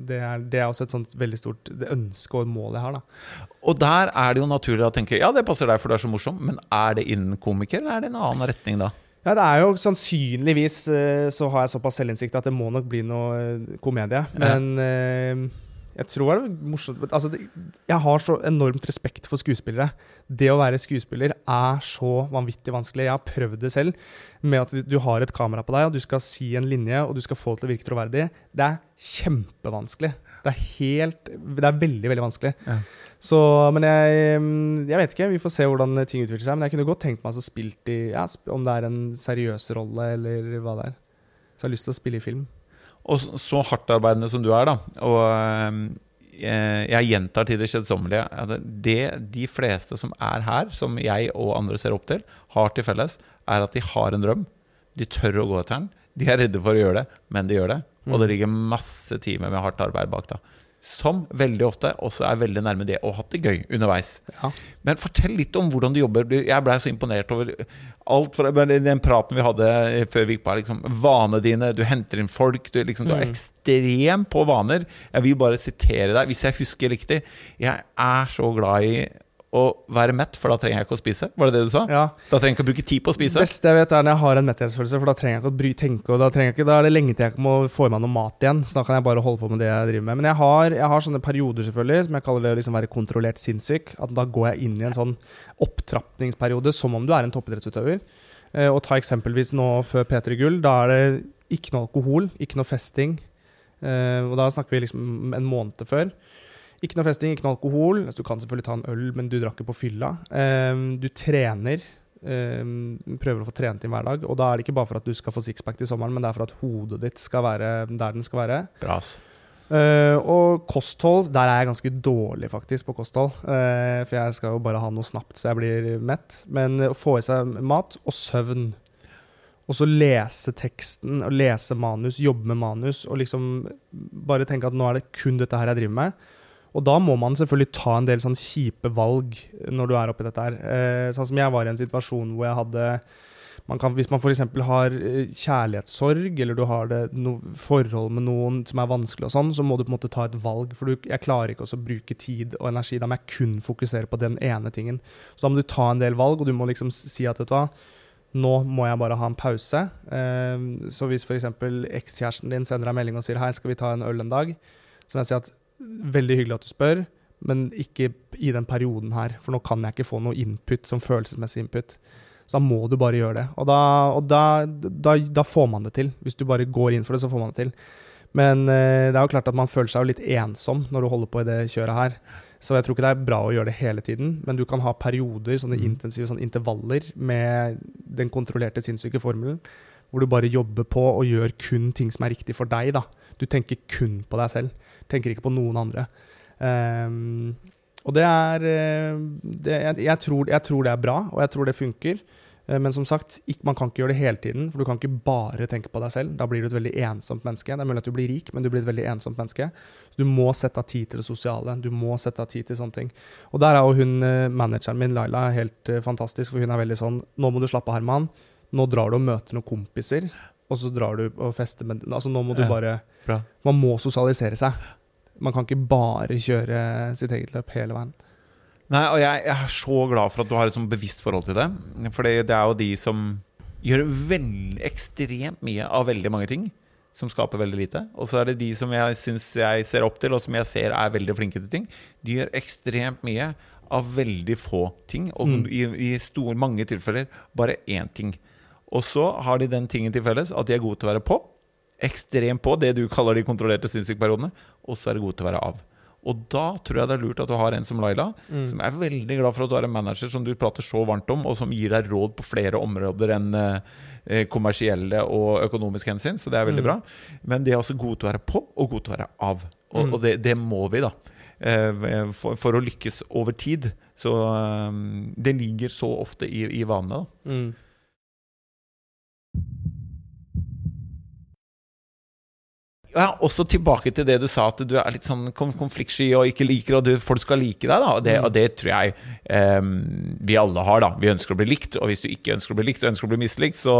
det, er, det er også et sånt veldig stort ønske og mål jeg har. da. Og der er det jo naturlig å tenke ja, det passer deg, for du er så morsom, men er det innen komiker, eller er det en annen retning da? Ja, det er jo sannsynligvis eh, så har jeg såpass selvinnsikt at det må nok bli noe eh, komedie. Men eh, Jeg tror det er morsomt altså Jeg har så enormt respekt for skuespillere. Det å være skuespiller er så vanvittig vanskelig. Jeg har prøvd det selv. Med at du har et kamera på deg, og du skal si en linje, og du skal få det til å virke troverdig. Det er kjempevanskelig. Det er helt Det er veldig, veldig vanskelig. Ja. Så, men jeg, jeg vet ikke. Vi får se hvordan ting utvikler seg. Men jeg kunne godt tenkt meg å spilt i ja, Om det er en seriøs rolle, eller hva det er. Så jeg har lyst til å spille i film. Og så- hardtarbeidende som du er, da, og eh, jeg gjentar til det kjedsommelige at det de fleste som er her, som jeg og andre ser opp til, har til felles, er at de har en drøm. De tør å gå etter den. De er redde for å gjøre det, men de gjør det. Og det ligger masse timer med hardt arbeid bak da. Som veldig ofte også er veldig nærme det ha hatt det gøy underveis. Ja. Men fortell litt om hvordan du jobber. Jeg blei så imponert over alt fra den praten vi hadde før vi gikk på her. Liksom, vanene dine, du henter inn folk. Du, liksom, du er Mm. ekstrem på vaner. Jeg vil bare sitere deg, hvis jeg husker riktig. Jeg er så glad i å være mett, for da trenger jeg ikke å spise. Var det det du sa? ja. Da trenger jeg ikke å bruke tid på å Det spise. beste jeg vet, er når jeg har en metthetsfølelse, for da trenger jeg ikke å bry, tenke. Og da, trenger jeg ikke, da er det lenge til jeg må få i meg noe mat igjen. Så da kan jeg bare holde på med det jeg driver med. Men jeg har, jeg har sånne perioder, selvfølgelig, som jeg kaller det å liksom være kontrollert sinnssyk. At da går jeg inn i en sånn opptrapningsperiode som om du er en toppidrettsutøver. Eh, og ta eksempelvis nå før P3 Gull. Da er det ikke noe alkohol, ikke noe festing. Eh, og da snakker vi liksom en måned før. Ikke noe festing, ikke noe alkohol. Altså, du kan selvfølgelig ta en øl, men du drakk ikke på fylla. Eh, du trener. eh, prøver å få trent inn hver dag. Og da er det ikke bare for at du skal få sixpack til sommeren, men det er for at hodet ditt skal være der den skal være. Bra, ass. Uh, og kosthold, der er jeg ganske dårlig faktisk på kosthold. Uh, for jeg skal jo bare ha noe snapt så jeg blir mett. Men å få i seg mat og søvn. Og så lese teksten, og lese manus, jobbe med manus. Og liksom bare tenke at nå er det kun dette her jeg driver med. Og da må man selvfølgelig ta en del sånn kjipe valg når du er oppi dette her. Eh, sånn som jeg var i en situasjon hvor jeg hadde man kan, Hvis man f.eks. har eh, kjærlighetssorg, eller du har no, forhold med noen som er vanskelig, og sånn, så må du på en måte ta et valg. For du, jeg klarer ikke også å bruke tid og energi. Da må jeg kun fokusere på den ene tingen. Så da må du ta en del valg, og du må liksom si at vet du hva, nå må jeg bare ha en pause. Eh, så hvis f.eks. ekskjæresten din sender deg melding og sier hei, skal vi ta en øl en dag, så må jeg si at veldig hyggelig at du spør, men ikke i den perioden her, for nå kan jeg ikke få noe input som følelsesmessig input. Så da må du bare gjøre det. Og da, og da, da, da får man det til. Hvis du bare går inn for det, så får man det til. Men eh, det er jo klart at man føler seg jo litt ensom når du holder på i det kjøret her. Så jeg tror ikke det er bra å gjøre det hele tiden, men du kan ha perioder, sånne intensive sånne intervaller med den kontrollerte sinnssyke formelen, hvor du bare jobber på og gjør kun ting som er riktig for deg. da. Du tenker kun på deg selv. Tenker ikke på noen andre. Um, og det er eh, det, jeg, jeg, tror, jeg tror det er bra, og jeg tror det funker. Eh, Men som sagt, man kan ikke gjøre det hele tiden, for du kan ikke bare tenke på deg selv. Da blir du et veldig ensomt menneske. Det er mulig at du blir rik, men du blir et veldig ensomt menneske. Så du må sette av tid til det sosiale. Du må sette av tid til sånne ting. Og der er jo hun, eh, manageren min, Laila, helt fantastisk, for hun er veldig sånn Nå må du slappe av, Herman. Nå drar du og møter noen kompiser, og så drar du og fester med Altså, nå må du bare Bra. Man må sosialisere seg. Man kan ikke bare kjøre sitt eget løp hele veien. Nei, og jeg, jeg er så glad for at du har et sånn bevisst forhold til det. For det er jo de som gjør veldig ekstremt mye av veldig mange ting. Som skaper veldig lite. Og så er det de som jeg syns jeg ser opp til, og som jeg ser er veldig flinke til ting. De gjør ekstremt mye av veldig få ting. Og Mm. i, i store, mange tilfeller bare én ting. Og så har de den tingen til felles at de er gode til å være på. Ekstremt på, det du kaller de kontrollerte sinnssykeperiodene. Og så er det god til å være av. Og da tror jeg det er lurt at du har en som Laila, Mm. som er veldig glad for at du har en manager som du prater så varmt om, og som gir deg råd på flere områder enn eh, kommersielle og økonomiske hensyn. Så det er veldig Mm. bra. Men de er også gode til å være på, og gode til å være av. Og, Mm. og det, det må vi, da. Eh, For, for å lykkes over tid. Så eh, det ligger så ofte i, i vanene, da. Ja, også tilbake til det du sa, at du er litt sånn konfliktsky og ikke liker du, folk skal like deg. da Og det, og det tror jeg um, vi alle har. da Vi ønsker å bli likt, og hvis du ikke ønsker å bli likt, og ønsker å bli mislikt, så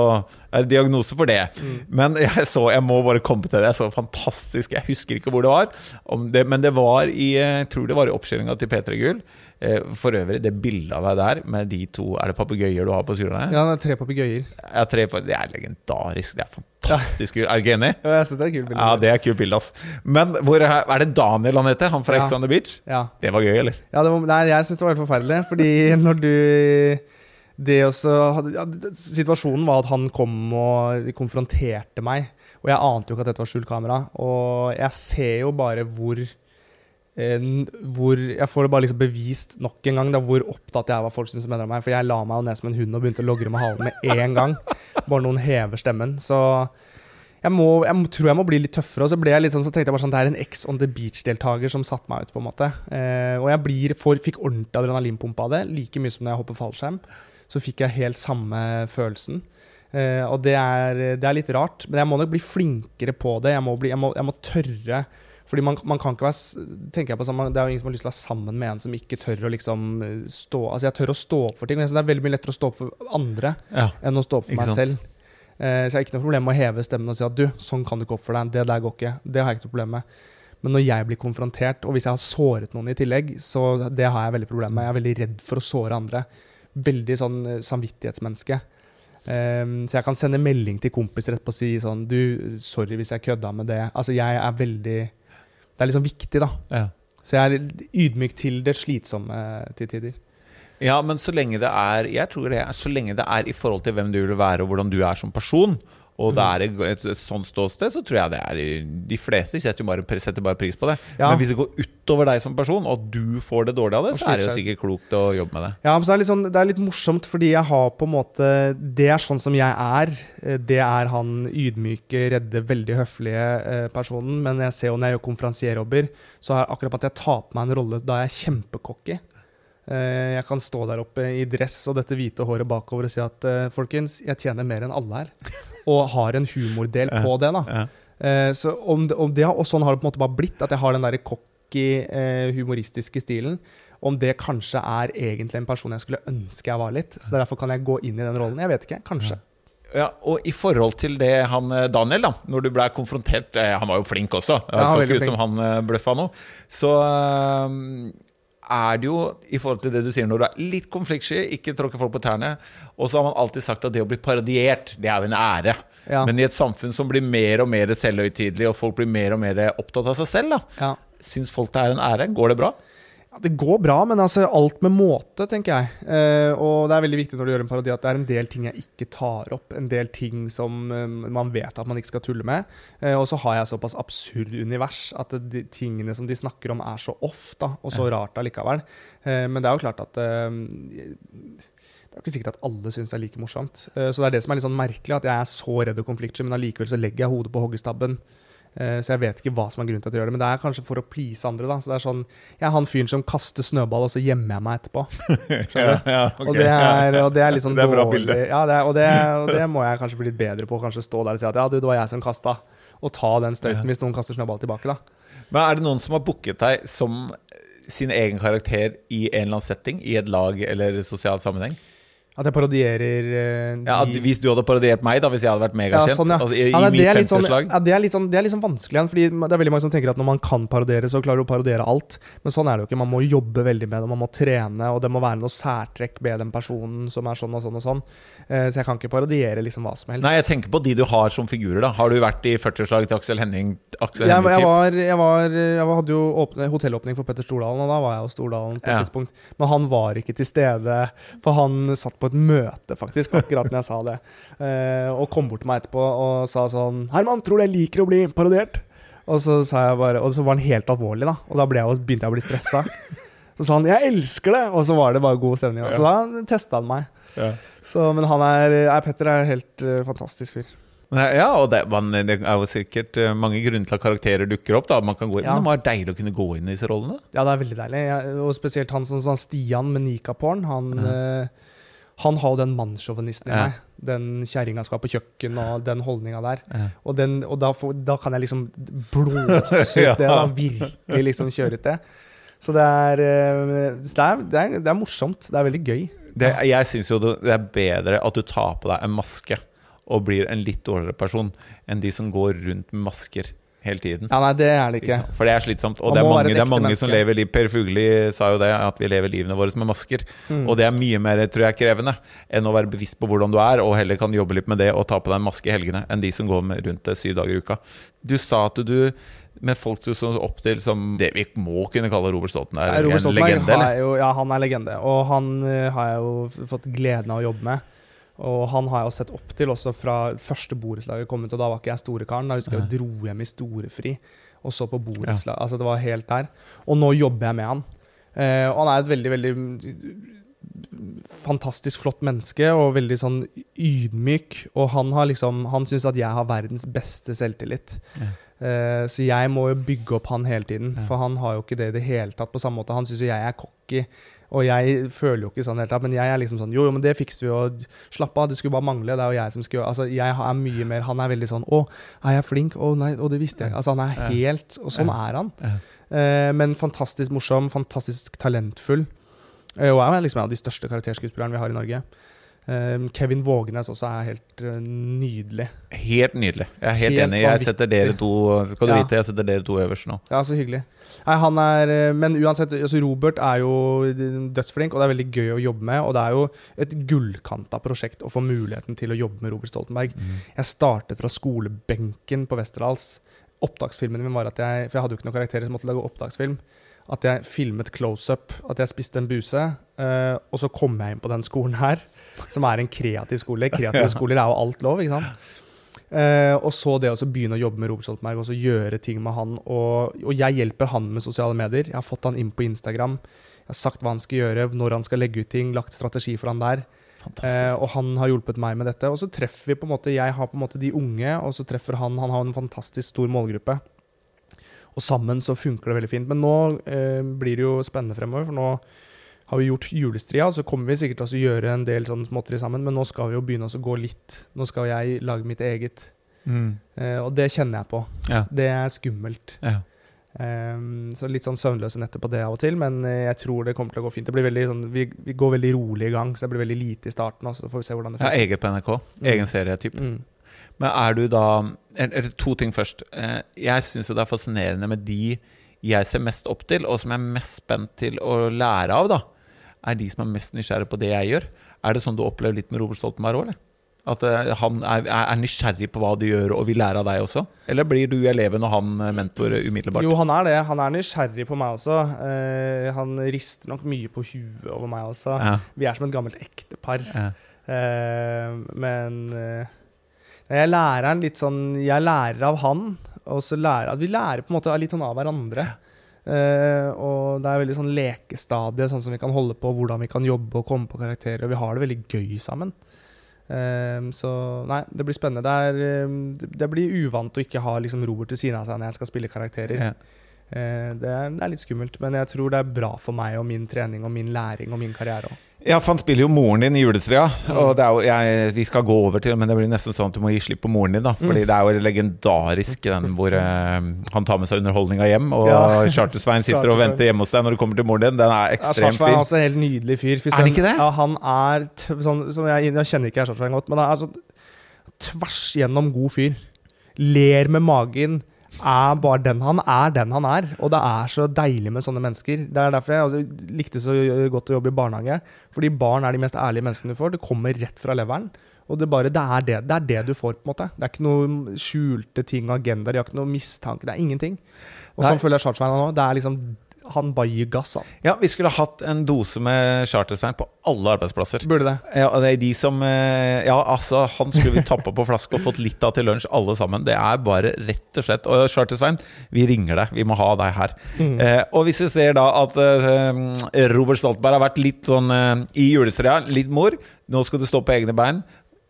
er det diagnose for det. Mm. Men jeg så, jeg må bare komme til det. Jeg så fantastisk Jeg husker ikke hvor det var, om det, men det var i Jeg tror det var i oppkjøringa til P3 Gull. Eh, for øvrig, det bildet av deg der med de to Er det papegøyer du har på skuldrene? Ja, det er tre papegøyer. Det er legendarisk. Det er fantastisk. Fantastisk kul. Er du ikke enig? Ja, jeg synes det er kult bilde. Ja, det er kult bilde, ass. Men hvor er, er det Daniel han heter? Han fra Ja. Ex on the Beach? Ja. Det var gøy, eller? Ja, det var, nei, jeg syns det var helt forferdelig. Fordi når du Det også ja, Situasjonen var at han kom og konfronterte meg. Og jeg ante jo ikke at dette var skjult kamera. Og jeg ser jo bare hvor hvor, Jeg får det bare liksom bevist nok en gang da, hvor opptatt jeg var av folk mener om meg. For jeg la meg jo ned som en hund og begynte å logre med halen med en gang. Bare noen hever stemmen. Så jeg, må, jeg tror jeg må bli litt tøffere. Og så ble jeg litt sånn, så tenkte jeg bare sånn, det er en Ex on the Beach-deltaker som satte meg ut. på en måte. Eh, og jeg blir, for, fikk ordentlig adrenalinpump av det, like mye som når jeg hopper fallskjerm. Så fikk jeg helt samme følelsen. Eh, og det er, det er litt rart, men jeg må nok bli flinkere på det. Jeg må, bli, jeg må, jeg må tørre. Fordi man, man kan ikke være tenker jeg på sånn, Det er jo ingen som har lyst til å være sammen med en som ikke tør å liksom eh, stå Altså Jeg tør å stå opp for ting. Men jeg synes det er veldig mye lettere å stå opp for andre Ja. enn å stå opp for meg sant? selv. Eh, så jeg har ikke noe problem med å heve stemmen og si at du, sånn kan du ikke oppføre deg. Det der går ikke. Det har jeg ikke noe problem med. Men når jeg blir konfrontert, og hvis jeg har såret noen i tillegg, så det har jeg veldig problem med. Jeg er veldig redd for å såre andre. Veldig sånn eh, samvittighetsmenneske. Um, så jeg kan sende melding til kompiser etterpå og si sånn Du, sorry hvis jeg kødda med det. Altså, jeg er veldig Det er liksom viktig, da. Ja. Så jeg er ydmyk til det slitsomme til tider. Ja, men så lenge det er Jeg tror det er så lenge det er i forhold til hvem du vil være, og hvordan du er som person, og det er et, et, et sånt ståsted, så tror jeg det er De fleste setter bare, setter bare pris på det. Ja. Men hvis det går utover deg som person, og du får det dårlig av det, så er det jo sikkert klokt å jobbe med det. Ja, men så er det, litt sånn, det er litt morsomt, fordi jeg har på en måte Det er sånn som jeg er. Eh, Det er han ydmyke, redde, veldig høflige eh, personen. Men jeg ser jo når jeg gjør konferansierjobber, så er akkurat at jeg tar på meg en rolle da jeg er kjempecocky. Eh, Jeg kan stå der oppe i dress og dette hvite håret bakover og si at eh, folkens, jeg tjener mer enn alle her. Og har en humordel på det, da. Eh, så om det, om det, og sånn har det på en måte bare blitt, at jeg har den der cocky, humoristiske stilen. Om det kanskje er egentlig en person jeg skulle ønske jeg var litt. Så Derfor kan jeg gå inn i den rollen. Jeg vet ikke. Kanskje. Ja, og i forhold til det han Daniel, da når du ble konfrontert Han var jo flink også. Det så ikke ut som han bløffa noe. Så er det jo, i forhold til det du sier, når du er litt konfliktsky, ikke tråkke folk på tærne Og så har man alltid sagt at det å bli parodiert, det er jo en ære. Ja. Men i et samfunn som blir mer og mer selvhøytidelig, og folk blir mer og mer opptatt av seg selv, da Ja. syns folk det er en ære? Går det bra? Det går bra, men altså alt med måte, tenker jeg. Eh, og det er veldig viktig når du gjør en parodi at det er en del ting jeg ikke tar opp. En del ting som eh, man vet at man ikke skal tulle med. Eh, og så har jeg såpass absurd univers at de tingene som de snakker om, er så off da, og så rart allikevel. Eh, men det er jo klart at eh, det er ikke sikkert at alle syns det er like morsomt. Eh, Så det er det som er litt sånn merkelig, at jeg er så redd for konfliktsky, men allikevel så legger jeg hodet på hoggestabben. Eh, Så jeg vet ikke hva som er grunnen til at de gjør det, men det er kanskje for å please andre. da. Så det er sånn, Jeg er han fyren som kaster snøball, og så gjemmer jeg meg etterpå. Du? ja, Og, det er, og det er litt sånn Det er bra dårlig bilde. Ja, det er, og, det, og det må jeg kanskje bli litt bedre på. Kanskje stå der og si at ja, du, det var jeg som kasta. Og ta den støyten hvis noen kaster snøball tilbake, da. Men er det noen som har booket deg som sin egen karakter i en eller annen setting? I et lag eller sosial sammenheng? At jeg parodierer eh, Ja, at Hvis du hadde parodiert meg, da hvis jeg hadde vært megakjent? Ja, sånn, ja. altså, I, Ja, det, er sånn, ja, det, er litt sånn, det er litt sånn vanskelig igjen, fordi det er veldig mange som tenker at når man kan parodiere, så klarer du å parodiere alt. Men sånn er det jo ikke. Man må jobbe veldig med det, man må trene, og det må være noe særtrekk ved den personen som er sånn og sånn og sånn. Eh, så jeg kan ikke parodiere liksom hva som helst. Nei, jeg tenker på de du har som figurer. da Har du vært i 40-årslaget til Aksel Henning? Aksel jeg, jeg, var, jeg, var, jeg hadde jo åpne, hotellåpning for Petter Stordalen, og da var jeg hos Stordalen på et Ja. tidspunkt. Men han var ikke til stede, for han satt på et møte, faktisk, akkurat når jeg sa det. Eh, og kom bort til meg etterpå og sa sånn 'Herman, tror du jeg liker å bli parodiert?' Og så, sa jeg bare, og så var han helt alvorlig, da. Og da jeg, begynte jeg å bli stressa. Så sa han 'jeg elsker det', og så var det bare god stemning. Så da testa han meg. Ja. Så, men han er, er Petter er helt uh, fantastisk fyr. Ja, og det, man, det er jo sikkert eh, mange grunner til at karakterer dukker opp. da Man kan gå inn Ja. Men det være deilig å kunne gå inn i disse rollene. Ja, det er veldig deilig. Og spesielt han som sånn Stian med nikaporn. Han, Han, eh, han har jo den mannssjåvinisten i Ja. meg. Den kjerringa skal på kjøkken og den holdninga der. Ja. Og, den, og da, får, da kan jeg liksom blåse ut det. da Virkelig liksom kjøre ut det. Så det er, eh, det er, det er, det er morsomt. Det er veldig gøy. Det, jeg syns jo det er bedre at du tar på deg en maske og blir en litt dårligere person, enn de som går rundt med masker hele tiden. Ja, nei, det er det Ikke. For det er slitsomt. Og det er mange, det er mange som lever liv Per Fugli sa jo det, at vi lever livene våre med masker. Mm. Og det er mye mer tror jeg, krevende enn å være bevisst på hvordan du er, og heller kan jobbe litt med det og ta på deg en maske i helgene, enn de som går med rundt det syv dager i uka. Du sa at du med folk du så opp til som det vi må kunne kalle Robert Stoltenberg, Robert en legende, eller? jo, ja, han er legende. Og han eh, har jeg jo fått gleden av å jobbe med. Og han har jeg jo sett opp til også fra første borettslaget kom ut, og da var ikke jeg storekaren. Da husker jeg jeg dro hjem i storefri og så på borettslag. Altså, det var helt der. Og nå jobber jeg med han. Eh, og han er et veldig, veldig fantastisk flott menneske og veldig sånn ydmyk. Og han har liksom Han syns at jeg har verdens beste selvtillit. Ja. Eh, så jeg må jo bygge opp han hele tiden, Ja. for han har jo ikke det i det hele tatt på samme måte. Han syns jo jeg er cocky, og jeg føler jo ikke sånn tatt. Men jeg er liksom sånn Jo, jo, men det fikser vi jo. Slapp av, det skulle bare mangle. Det er jo jeg som skulle Altså, jeg er mye mer Han er veldig sånn Å, er jeg flink? Å nei, å, det visste jeg. Altså, han er helt Og sånn er han. Eh, men fantastisk morsom, fantastisk talentfull. Eh, og er liksom en av de største karakterskuespillerne vi har i Norge. Eh, Kevin Vågenes også er helt eh, nydelig. Helt nydelig. Jeg er helt, Helt enig. Jeg setter dere to Skal du Ja. vite, jeg setter dere to øverst nå. Ja, så hyggelig. Nei, han er, eh, men uansett, altså Robert er jo dødsflink, og det er veldig gøy å jobbe med. Og det er jo et gullkanta prosjekt å få muligheten til å jobbe med Robert Stoltenberg. Jeg startet fra skolebenken på Westerdals. Opptaksfilmen min var at jeg For jeg hadde jo ikke noen karakterer, så jeg måtte lage opptaksfilm. At jeg filmet close-up, at jeg spiste en buse. Uh, og så kom jeg inn på den skolen her, som er en kreativ skole. Kreative skoler er jo alt lov, ikke sant. Eh, og så det å begynne å jobbe med Robert Stoltenberg og så gjøre ting med han. Og, og jeg hjelper han med sosiale medier. Jeg har fått han inn på Instagram. Jeg har sagt hva han skal gjøre, når han skal legge ut ting, lagt strategi for han der. Eh, og han har hjulpet meg med dette. Og så treffer vi på en måte Jeg har på en måte de unge, og så treffer han Han har en fantastisk stor målgruppe. Og sammen så funker det veldig fint. Men nå eh, blir det jo spennende fremover, for nå har vi gjort julestria, så kommer vi sikkert til å gjøre en del sånn småtteri sammen, men nå skal vi jo begynne å gå litt Nå skal jeg lage mitt eget. Mm. Uh, og det kjenner jeg på. Ja. Det er skummelt. Ja. Um, så litt sånn søvnløse netter på det av og til, men eh, jeg tror det kommer til å gå fint. Det blir veldig sånn, vi, vi går veldig rolig i gang, så det blir veldig lite i starten. Også, så får vi se hvordan det Ja, funker. eget på NRK. Mm. Egen serietyp. Mm. Men er du da eller, eller To ting først. Eh, Jeg syns jo det er fascinerende med de jeg ser mest opp til, og som jeg er mest spent til å lære av, da, er de som er mest nysgjerrige på det jeg gjør. Er det sånn du opplever litt med Robert Stoltenberg òg, eller? At eh, han er, er er nysgjerrig på hva du gjør, og vil lære av deg også? Eller blir du eleven og han eh, mentor umiddelbart? Jo, han er det. Han er nysgjerrig på meg også. Eh, han rister nok mye på huet over meg også. Ja, Vi er som et gammelt ektepar. ja. Eh, men eh, jeg lærer han litt sånn Jeg lærer av han, og så lærer Vi lærer på en måte litt sånn av hverandre. Eh, og det er veldig sånn lekestadie, sånn som vi kan holde på, hvordan vi kan jobbe og komme på karakterer. Og vi har det veldig gøy sammen. Uh, så nei, det blir spennende. Det, er, eh, det- blir uvant å ikke ha liksom Robert til siden av seg når jeg skal spille karakterer. Ja. Det, er, det er litt skummelt, men jeg tror det er bra for meg og min trening og min læring og min karriere òg. Ja, for han spiller jo moren din i julestria. Mm. Og det er jo, jeg, vi skal gå over til men det blir nesten sånn at du må gi slipp på moren din. da Fordi Mm. det er jo legendarisk den hvor eh, han tar med seg underholdninga hjem, og Ja. Charter-Svein sitter og venter hjemme hos deg når du kommer til moren din. Den er Ja, fin. Er også en helt nydelig fyr. Fysen, Er han ikke det? Ja, han er sånn, som jeg, jeg kjenner ikke Sarpsveien godt, men han er sånn tvers gjennom god fyr. Ler med magen. Er bare den han er, den han er. Og det er så deilig med sånne mennesker. Det er derfor jeg altså, likte så godt å jobbe i barnehage. Fordi barn er de mest ærlige menneskene du får. Det kommer rett fra leveren. Og det, bare, det, er det, det er det du får, på en måte. Det er ikke noe skjulte ting agendaer. De har ikke noe mistanke. Det er ingenting. Og sånn føler jeg Chartsveien nå. Det er liksom Han bare gir gass, han. Ja, vi skulle hatt en dose med Charter-Svein på alle arbeidsplasser. Burde det. Ja, det er de som eh, Ja, altså, han skulle vi tappa på flaske og fått litt av til lunsj, alle sammen. Det er bare rett og slett Og Charter-Svein, vi ringer deg. Vi må ha deg her. Mm. Eh, og hvis vi ser da at eh, Robert Stoltenberg har vært litt sånn eh, i julestria, litt mor, nå skal du stå på egne bein,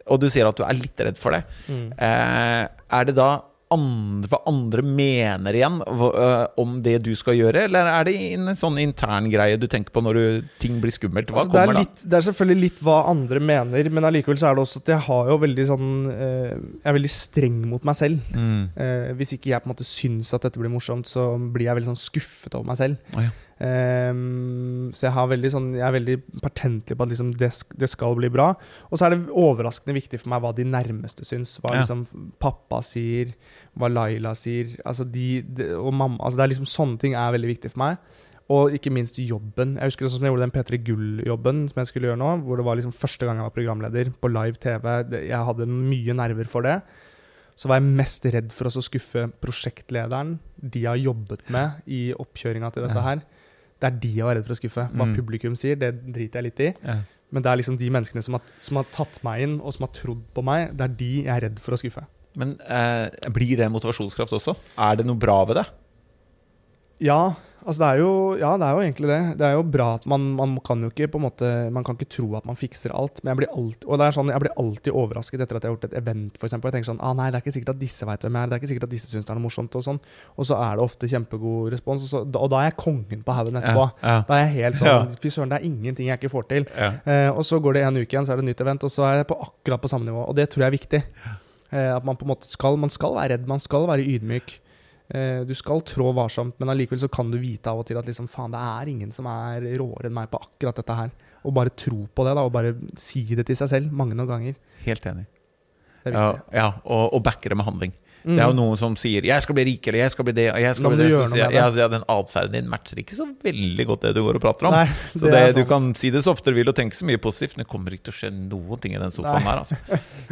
og du sier at du er litt redd for det, Mm. eh, er det da andre, hva andre mener igjen øh, om det du skal gjøre, eller er det en sånn intern greie du tenker på når du, ting blir skummelt? Hva Altså, det, er kommer da? det er selvfølgelig litt hva andre mener, men allikevel så er det også at jeg har jo veldig sånn eh, Jeg er veldig streng mot meg selv. Mm. Eh, hvis ikke jeg på en måte syns at dette blir morsomt, så blir jeg veldig sånn skuffet over meg selv. Oh, ja. Ehm, så jeg, har sånn, jeg er veldig pertentlig på at liksom det, det skal bli bra. Og så er det overraskende viktig for meg hva de nærmeste syns. Hva Ja. liksom pappa sier, hva Laila sier. Altså de, de, og mamma, altså det er liksom Sånne ting er veldig viktig for meg. Og ikke minst jobben. Jeg husker sånn som jeg gjorde den P3 Gull-jobben som jeg skulle gjøre nå. Hvor det var liksom første gang jeg var programleder på live TV. Jeg hadde mye nerver for det. Så var jeg mest redd for å skuffe prosjektlederen, de har jobbet med i oppkjøringa til dette her. Det er de jeg var redd for å skuffe. Hva Mm. publikum sier, det driter jeg litt i. Ja. Men det er liksom de menneskene som har, som har tatt meg inn, og som har trodd på meg, det er de jeg er redd for å skuffe. Men eh, blir det motivasjonskraft også? Er det noe bra ved det? Ja, altså det er jo, ja, det er jo egentlig det. Det er jo bra at man, man kan jo ikke på en måte Man kan ikke tro at man fikser alt. Men jeg blir alltid, og det er sånn, jeg blir alltid overrasket etter at jeg har gjort et event, for eksempel. Jeg tenker sånn ah, nei, det er ikke sikkert at disse vet hvem jeg er. Det er ikke sikkert at disse syns det er noe morsomt. Og sånn Og så er det ofte kjempegod respons, og, så, og da er jeg kongen på haugen etterpå. Ja. Da er jeg helt sånn Fy søren, det er ingenting jeg ikke får til. Ja. Eh, og så går det en uke igjen, så er det et nytt event, og så er jeg på akkurat på samme nivå. Og det tror jeg er viktig. Eh, at man på en måte skal Man skal være redd, man skal være ydmyk. Eh, du skal trå varsomt, men allikevel så kan du vite av og til at liksom, faen, det er ingen som er råere enn meg på akkurat dette her. Og bare tro på det, da, og bare si det til seg selv mange noen ganger. Helt enig. Det Ja, ja og, og backer det med handling. Mm. Det er jo noen som sier 'jeg skal bli rik', eller 'jeg skal bli det', og jeg skal bli det. Så sier jeg, jeg, det. ja, den atferden din matcher ikke så veldig godt det du går og prater om. Nei, så det du sant. kan si det så ofte du vil og tenke så mye positivt, men det kommer ikke til å skje noen ting i den sofaen Nei. her. Altså.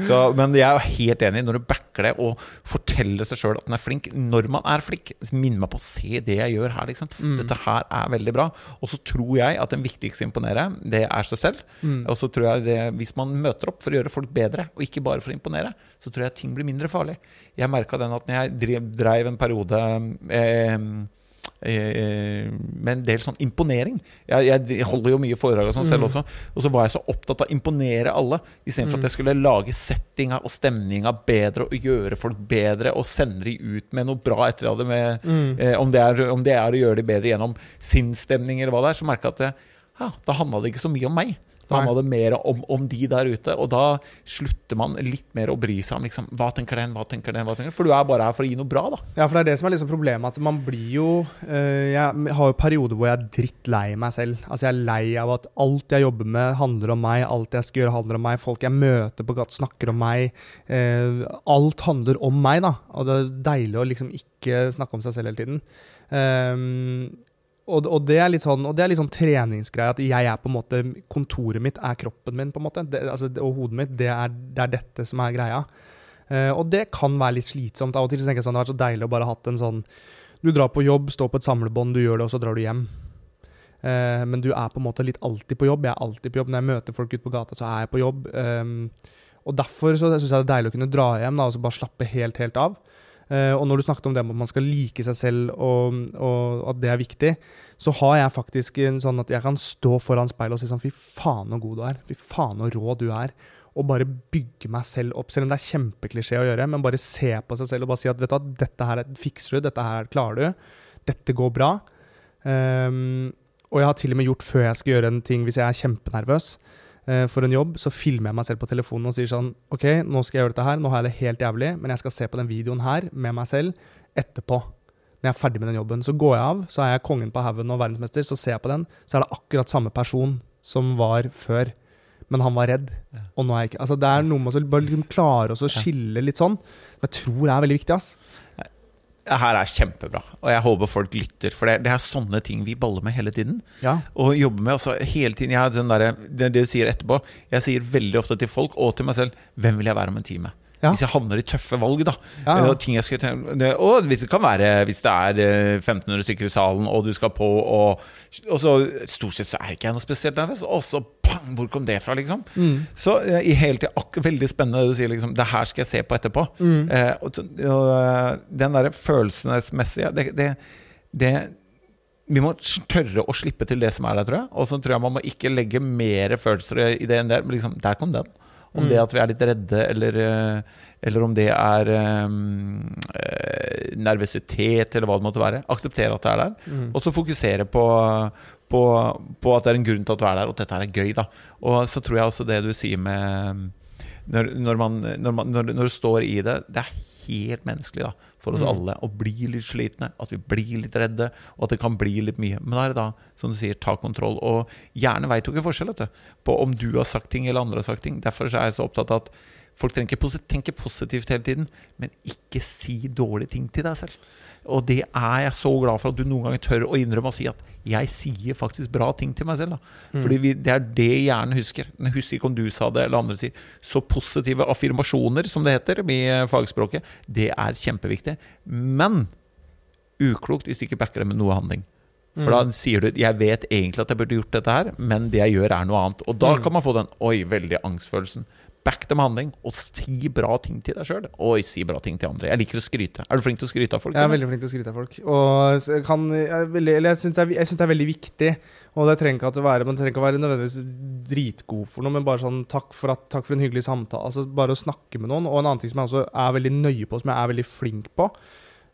Så, men jeg er jo helt enig. Når du backer det og forteller seg sjøl at den er flink når man er flink, minn meg på å se det jeg gjør her. Liksom. Mm. Dette her er veldig bra. Og så tror jeg at den viktigste å imponere, det er seg selv. Mm. Og så tror jeg det, hvis man møter opp for å gjøre folk bedre, og ikke bare for å imponere, så tror jeg ting blir mindre farlig. Jeg merka den at når jeg drev, en periode eh, eh, med en del sånn imponering Jeg, jeg holder jo mye foredrag og sånn selv Mm. også. Og så var jeg så opptatt av å imponere alle, istedenfor Mm. at jeg skulle lage settinga og stemninga bedre og gjøre folk bedre og sende de ut med noe bra etter de hadde med Mm. eh, om, det er, om det er å gjøre de bedre gjennom sinnsstemning eller hva det er, så merka jeg at det, ja, da handla det ikke så mye om meg. Nei. handla det mer om, om de der ute. Og da slutter man litt mer å bry seg om liksom, hva tenker den, hva tenker den, hva tenker den? For du er bare her for å gi noe bra, da. Ja, for det er det som er liksom problemet. At man blir jo øh, Jeg har jo perioder hvor jeg er drittlei meg selv. Altså Jeg er lei av at alt jeg jobber med, handler om meg. Alt jeg skal gjøre, handler om meg. Folk jeg møter på gata, snakker om meg. Øh, alt handler om meg, da. Og det er deilig å liksom ikke snakke om seg selv hele tiden. Ehm, og, og, det er litt sånn, sånn treningsgreie at jeg er på en måte Kontoret mitt er kroppen min, på en måte. Det, altså, og hodet mitt, det er, det er dette som er greia. Eh, og det kan være litt slitsomt. Av og til tenker jeg sånn, det har vært så deilig å bare hatt en sånn Du drar på jobb, står på et samlebånd, du gjør det, og så drar du hjem. Eh, men du er på en måte litt alltid på jobb. Jeg er alltid på jobb. Når jeg møter folk ute på gata, så er jeg på jobb. Um, og derfor så syns jeg det er deilig å kunne dra hjem da, og så bare slappe helt, helt av. Eh, og når du snakket om det med at man skal like seg selv, og, og at det er viktig, så har jeg faktisk en sånn at jeg kan stå foran speilet og si sånn Fy faen så god du er. Fy faen så rå du er. Og bare bygge meg selv opp, selv om det er kjempeklisjé å gjøre. Men bare se på seg selv og bare si at vet du, dette her fikser du, dette her klarer du. Dette går bra. Um, og jeg har til og med gjort før jeg skal gjøre en ting, hvis jeg er kjempenervøs for en jobb, så filmer jeg meg selv på telefonen og sier sånn OK, nå skal jeg gjøre dette her, nå har jeg det helt jævlig, men jeg skal se på den videoen her med meg selv etterpå. Når jeg er ferdig med den jobben. Så går jeg av, så er jeg kongen på haugen og verdensmester, så ser jeg på den, så er det akkurat samme person som var før. Men han var redd, og nå er jeg ikke Altså Det er noe med å bare liksom klare oss å skille litt sånn, som jeg tror er veldig viktig. ass. Det her er kjempebra, og jeg håper folk lytter. For det, det er sånne ting vi baller med hele tiden. Ja. Og jobber med også hele tiden jeg den der, det, det du sier etterpå Jeg sier veldig ofte til folk og til meg selv Hvem vil jeg være om en time? Ja. Hvis jeg havner i tøffe valg, da. Ja, ja. Ting jeg skal tenke, og hvis det kan være hvis det er eh, 1500 stykker i salen, og du skal på, og, og så Stort sett så er ikke jeg noe spesielt nervøs, og så pang, hvor kom det fra, liksom? Mm. Så eh, i hele tiden, veldig spennende det du sier, liksom. Det her skal jeg se på etterpå. Mm. Eh, og, og eh, den derre følelsesmessige det, det, det Vi må tørre å slippe til det som er der, tror jeg. Og så tror jeg man må ikke legge mer følelser i det enn der. Men liksom, der kom den. Om Mm. det at vi er litt redde, eller, eh, eller om det er eh, nervøsitet, eller hva det måtte være. Akseptere at det er der. Mm. Og så fokusere på, på, på at det er en grunn til at du er der, og at dette er gøy. da Og så tror jeg også det du sier med når, når, man, når, man, når, når du står i det Det er helt menneskelig da, for oss Mm. alle å bli litt slitne, at vi blir litt redde, og at det kan bli litt mye. Men da er det da, som du sier, ta kontroll. Og hjernen veit jo ikke forskjell du, på om du har sagt ting eller andre har sagt ting. Derfor er jeg så opptatt av at folk trenger ikke tenke positivt hele tiden, men ikke si dårlige ting til deg selv. Og det er jeg så glad for at du noen ganger tør å innrømme og si at jeg sier faktisk bra ting til meg selv. Da. Mm. Fordi vi, det er det hjernen husker. Den husker ikke om du sa det eller andre sier. Så positive affirmasjoner, som det heter i fagspråket, det er kjempeviktig. Men uklokt hvis du ikke backer det med noe handling. For Mm. da sier du 'jeg vet egentlig at jeg burde gjort dette her', men det jeg gjør, er noe annet. Og da Mm. kan man få den 'oi, veldig angstfølelsen'. Back dem handling, og si bra ting til deg sjøl. Oi, si bra ting til andre. Jeg liker å skryte. Er du flink til å skryte av folk? Jeg er eller? veldig flink til å skryte av folk. Og s- kan, jeg, veldig, jeg syns det, det er veldig viktig. Og det trenger ikke at det være Man trenger ikke å være nødvendigvis dritgod for noe, men bare sånn takk for, at, takk for en hyggelig samtale. Altså Bare å snakke med noen. Og en annen ting som jeg også er veldig nøye på, som jeg er veldig flink på,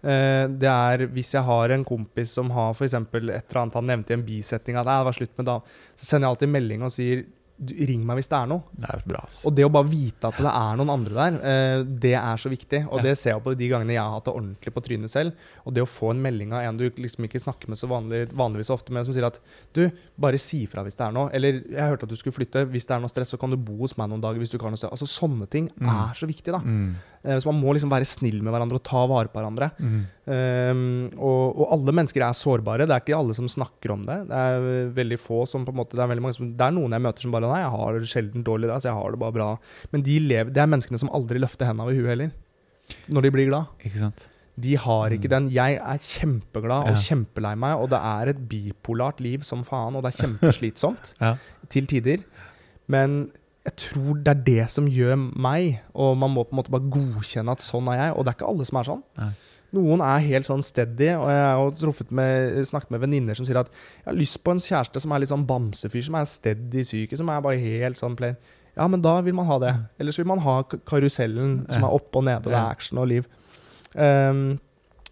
eh, det er hvis jeg har en kompis som har f.eks. et eller annet han nevnte i en bisetning at «Nei, det var slutt med da, så sender jeg alltid melding og sier «Du, ring meg hvis det er noe. Det er bra. ass. Og det å bare vite at det er noen andre der, eh, det er så viktig. Og Ja. det ser jeg på de gangene jeg har hatt det ordentlig på trynet selv. Og det å få en melding av en du liksom ikke snakker med så vanlig, vanligvis ofte med, som sier at du, bare si fra hvis det er noe. Eller jeg hørte at du skulle flytte. Hvis det er noe stress, så kan du bo hos meg noen dager hvis du har noe stress. Altså sånne ting Mm. er så viktig, da. Mm. Eh, så man må liksom være snill med hverandre og ta vare på hverandre. Mm. Um, og, og alle mennesker er sårbare. Det er ikke alle som snakker om det. Det er uh, veldig få som på en måte Det er, mange som, det er noen jeg møter som bare Nei, jeg har det sjelden dårlig altså jeg har det bare bra. Men de lever, det er menneskene som aldri løfter hendene over huet heller. Når de blir glad. Ikke sant? De har ikke den. Jeg er kjempeglad og Ja. kjempelei meg, og det er et bipolart liv som faen, og det er kjempeslitsomt Ja. til tider. Men jeg tror det er det som gjør meg, og man må på en måte bare godkjenne at sånn er jeg. Og det er ikke alle som er sånn. Nei. Noen er helt sånn steady, og jeg har med, snakket med venninner som sier at jeg har lyst på en kjæreste som er litt sånn bamsefyr, som er steady syke, som er bare helt sånn plain. Ja, men da vil man ha det. Ellers vil man ha karusellen som er opp og ned, og det er action og liv. Um,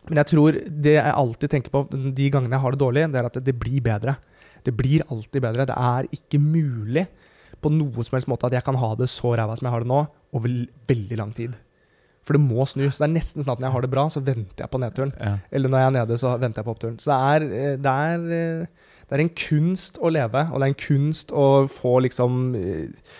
men jeg tror det jeg alltid tenker på de gangene jeg har det dårlig, det er at det, det blir bedre. Det blir alltid bedre. Det er ikke mulig på noe som helst måte at jeg kan ha det så ræva som jeg har det nå, over veldig lang tid. For det må snu. Så det er nesten sånn at når jeg har det bra, så venter jeg på nedturen. Ja. Eller når jeg er nede, så venter jeg på oppturen. Så det er, eh, det er, eh, det er en kunst å leve, og det er en kunst å få liksom eh,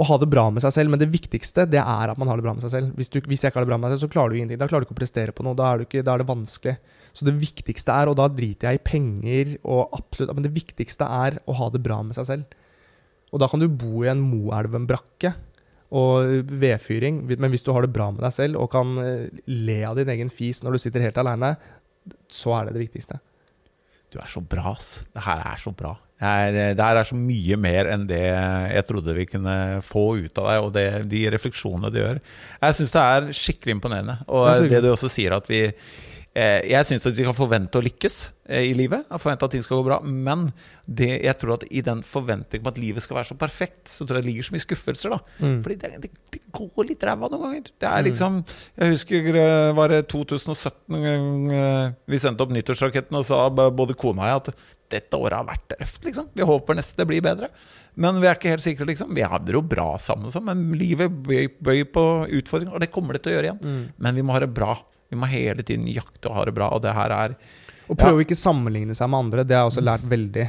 Å ha det bra med seg selv. Men det viktigste det er at man har det bra med seg selv. Hvis, du, hvis jeg ikke har det bra med meg selv, så klarer du ingenting. Da klarer du ikke å prestere på noe. Da er, du ikke, da er det vanskelig. Så det viktigste er, og da driter jeg i penger og absolutt Men det viktigste er å ha det bra med seg selv. Og da kan du bo i en Moelven-brakke og vedfyring, men hvis du har det bra med deg selv og kan eh, le av din egen fis når du sitter helt aleine, så er det det viktigste. Du er så bra, ass. Det her er så bra. Det, er, det her er så mye mer enn det jeg trodde vi kunne få ut av deg, og det, de refleksjonene du gjør. Jeg syns det er skikkelig imponerende. Og Det det du også sier at vi eh, Jeg syns at vi kan forvente å lykkes eh, i livet, forvente at ting skal gå bra, men det, jeg tror at i den forventningen om at livet skal være så perfekt, så tror jeg det ligger så mye skuffelser, da. Mm. Fordi det, det, det går litt ræva noen ganger. Det er Mm. liksom Jeg husker eh, var det 2017 en gang eh, vi sendte opp nyttårsraketten og sa både kona og jeg at dette året har vært røft, liksom. Vi håper neste blir bedre. Men vi er ikke helt sikre, liksom. Vi hadde det jo bra sammen, sånn, men livet bøy, bøy på utfordringer, og det kommer det til å gjøre igjen. Mm. Men vi må ha det bra. Vi må hele tiden jakte og ha det bra, og det her er Og prøve å ikke sammenligne seg med andre. Det har jeg også lært veldig.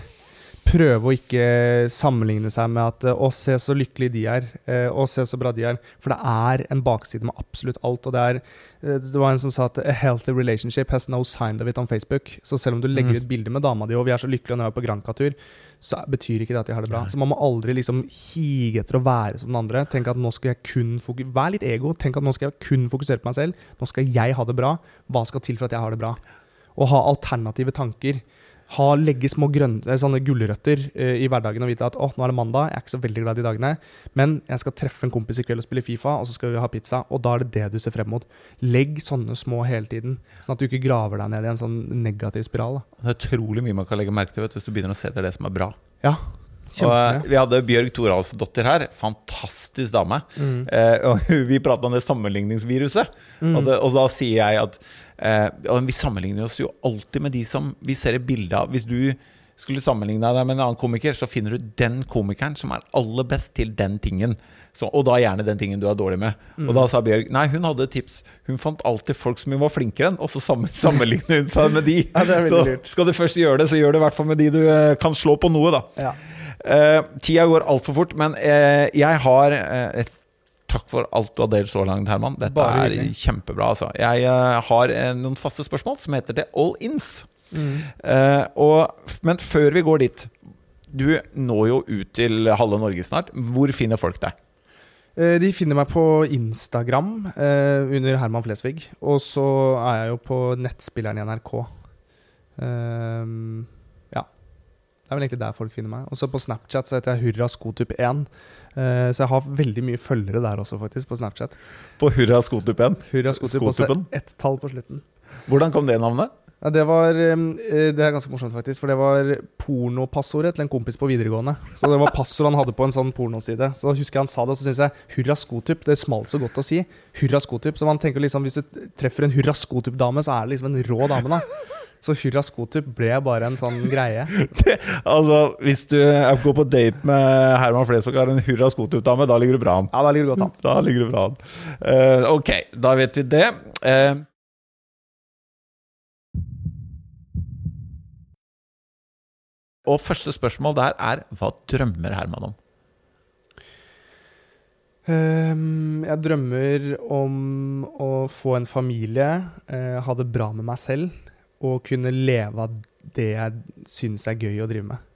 Prøve å ikke sammenligne seg med at eh, 'Å, se så lykkelige de er'. eh, 'Å, se så bra de er'. For det er en bakside med absolutt alt. Og det er eh, Det var en som sa at 'A healthy relationship has no sign of it on Facebook'. Så selv om du legger Mm. ut bilde med dama di, og vi er så lykkelige når vi er på Granca-tur, så betyr ikke det at de har det bra. Så man må aldri liksom hige etter å være som den andre. Tenk at nå skal jeg kun fokusere Vær litt ego. Tenk at nå skal jeg kun fokusere på meg selv. Nå skal jeg ha det bra. Hva skal til for at jeg har det bra? Å ha alternative tanker. Ha, legge små grønne, eh, sånne gulrøtter eh, i hverdagen og vite at å, nå er det mandag, jeg er ikke så veldig glad i dagene, men jeg skal treffe en kompis i kveld og spille Fifa, og så skal vi ha pizza, og da er det det du ser frem mot. Legg sånne små hele tiden, sånn at du ikke graver deg ned i en sånn negativ spiral. Da. Det er utrolig mye man kan legge merke til vet, hvis du begynner å se etter det som er bra. Ja, Og, eh, vi hadde Bjørg Thoralsdottir her. Fantastisk dame. Mm. Eh, og vi prata om det sammenligningsviruset. Mm. Og, det, og da sier jeg at eh, og Vi sammenligner oss jo alltid med de som vi ser et bilde av. Hvis du skulle sammenligne deg med en annen komiker, så finner du den komikeren som er aller best til den tingen. Så, og da gjerne den tingen du er dårlig med. Og da sa Bjørg Nei, hun hadde et tips. Hun fant alltid folk som hun var flinkere enn, og så sammen, sammenlignet hun seg med de. Ja, det er så lurt. skal du først gjøre det, så gjør det i hvert fall med de du eh, kan slå på noe, da. Ja. Eh, tida går altfor fort, men eh, jeg har eh, et Takk for alt du har delt så langt, Herman. Dette Bare er hyggelig. kjempebra. Altså. Jeg uh, har uh, noen faste spørsmål som heter det all ins. Mm. Eh, og, men før vi går dit Du når jo ut til halve Norge snart. Hvor finner folk deg? De finner meg på Instagram under Herman Flesvig. Og så er jeg jo på nettspilleren i NRK. Ja. Det er vel egentlig der folk finner meg. Og så på Snapchat så heter jeg Hurra Skotup1. Uh, så jeg har veldig mye følgere der også, faktisk, på Snapchat. På Hurra Skotupen. Hurra Skotup, og så ett tall på slutten. Hvordan kom det navnet? Ja, det var eh, Det er ganske morsomt, faktisk. For det var pornopassordet til en kompis på videregående. Så det var passord han hadde på en sånn pornoside. Så da husker jeg han sa det, og så syns jeg hurra skotup. Det smalt så godt å si. Hurra skotup. Så man tenker liksom hvis du treffer en hurra skotup-dame, så er det liksom en rå dame, da. Så hurra skotup ble bare en sånn greie. Altså, Hvis du går på date med Herman Flesvig og har en Hurra Skotup-dame, da ligger du bra an. Ja, da ligger du godt an. Da ligger du bra an. Uh, ok, da vet vi det. Uh, og første spørsmål der er hva drømmer Herman om? Um, jeg drømmer om å få en familie, uh, ha det bra med meg selv og kunne leve av det jeg syns er gøy å drive med.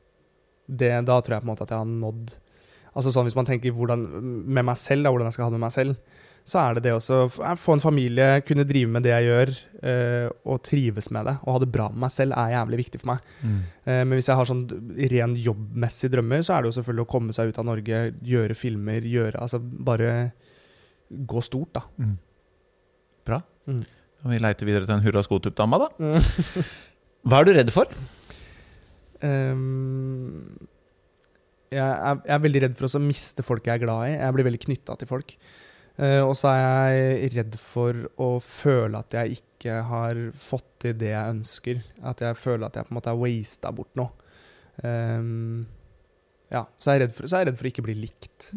Det, da tror jeg på en måte at jeg har nådd Altså sånn Hvis man tenker hvordan, med meg selv, da, hvordan jeg skal ha det med meg selv, så er det det også Få en familie, kunne drive med det jeg gjør, eh, og trives med det. Og ha det bra med meg selv er jævlig viktig for meg. Eh, Men hvis jeg har sånn ren jobbmessige drømmer, så er det jo selvfølgelig å komme seg ut av Norge, gjøre filmer, gjøre Altså bare gå stort, da. Bra. Mm. Og vi leiter videre til en Hurra Skotup-dame, da. Hva er du redd for? Um, jeg, er, jeg er veldig redd for å miste folk jeg er glad i. Jeg blir veldig knytta til folk. Uh, og så er jeg redd for å føle at jeg ikke har fått til det jeg ønsker. At jeg føler at jeg på en måte har wasta bort noe. Um, ja, så er, jeg redd for, så er jeg redd for å ikke bli likt.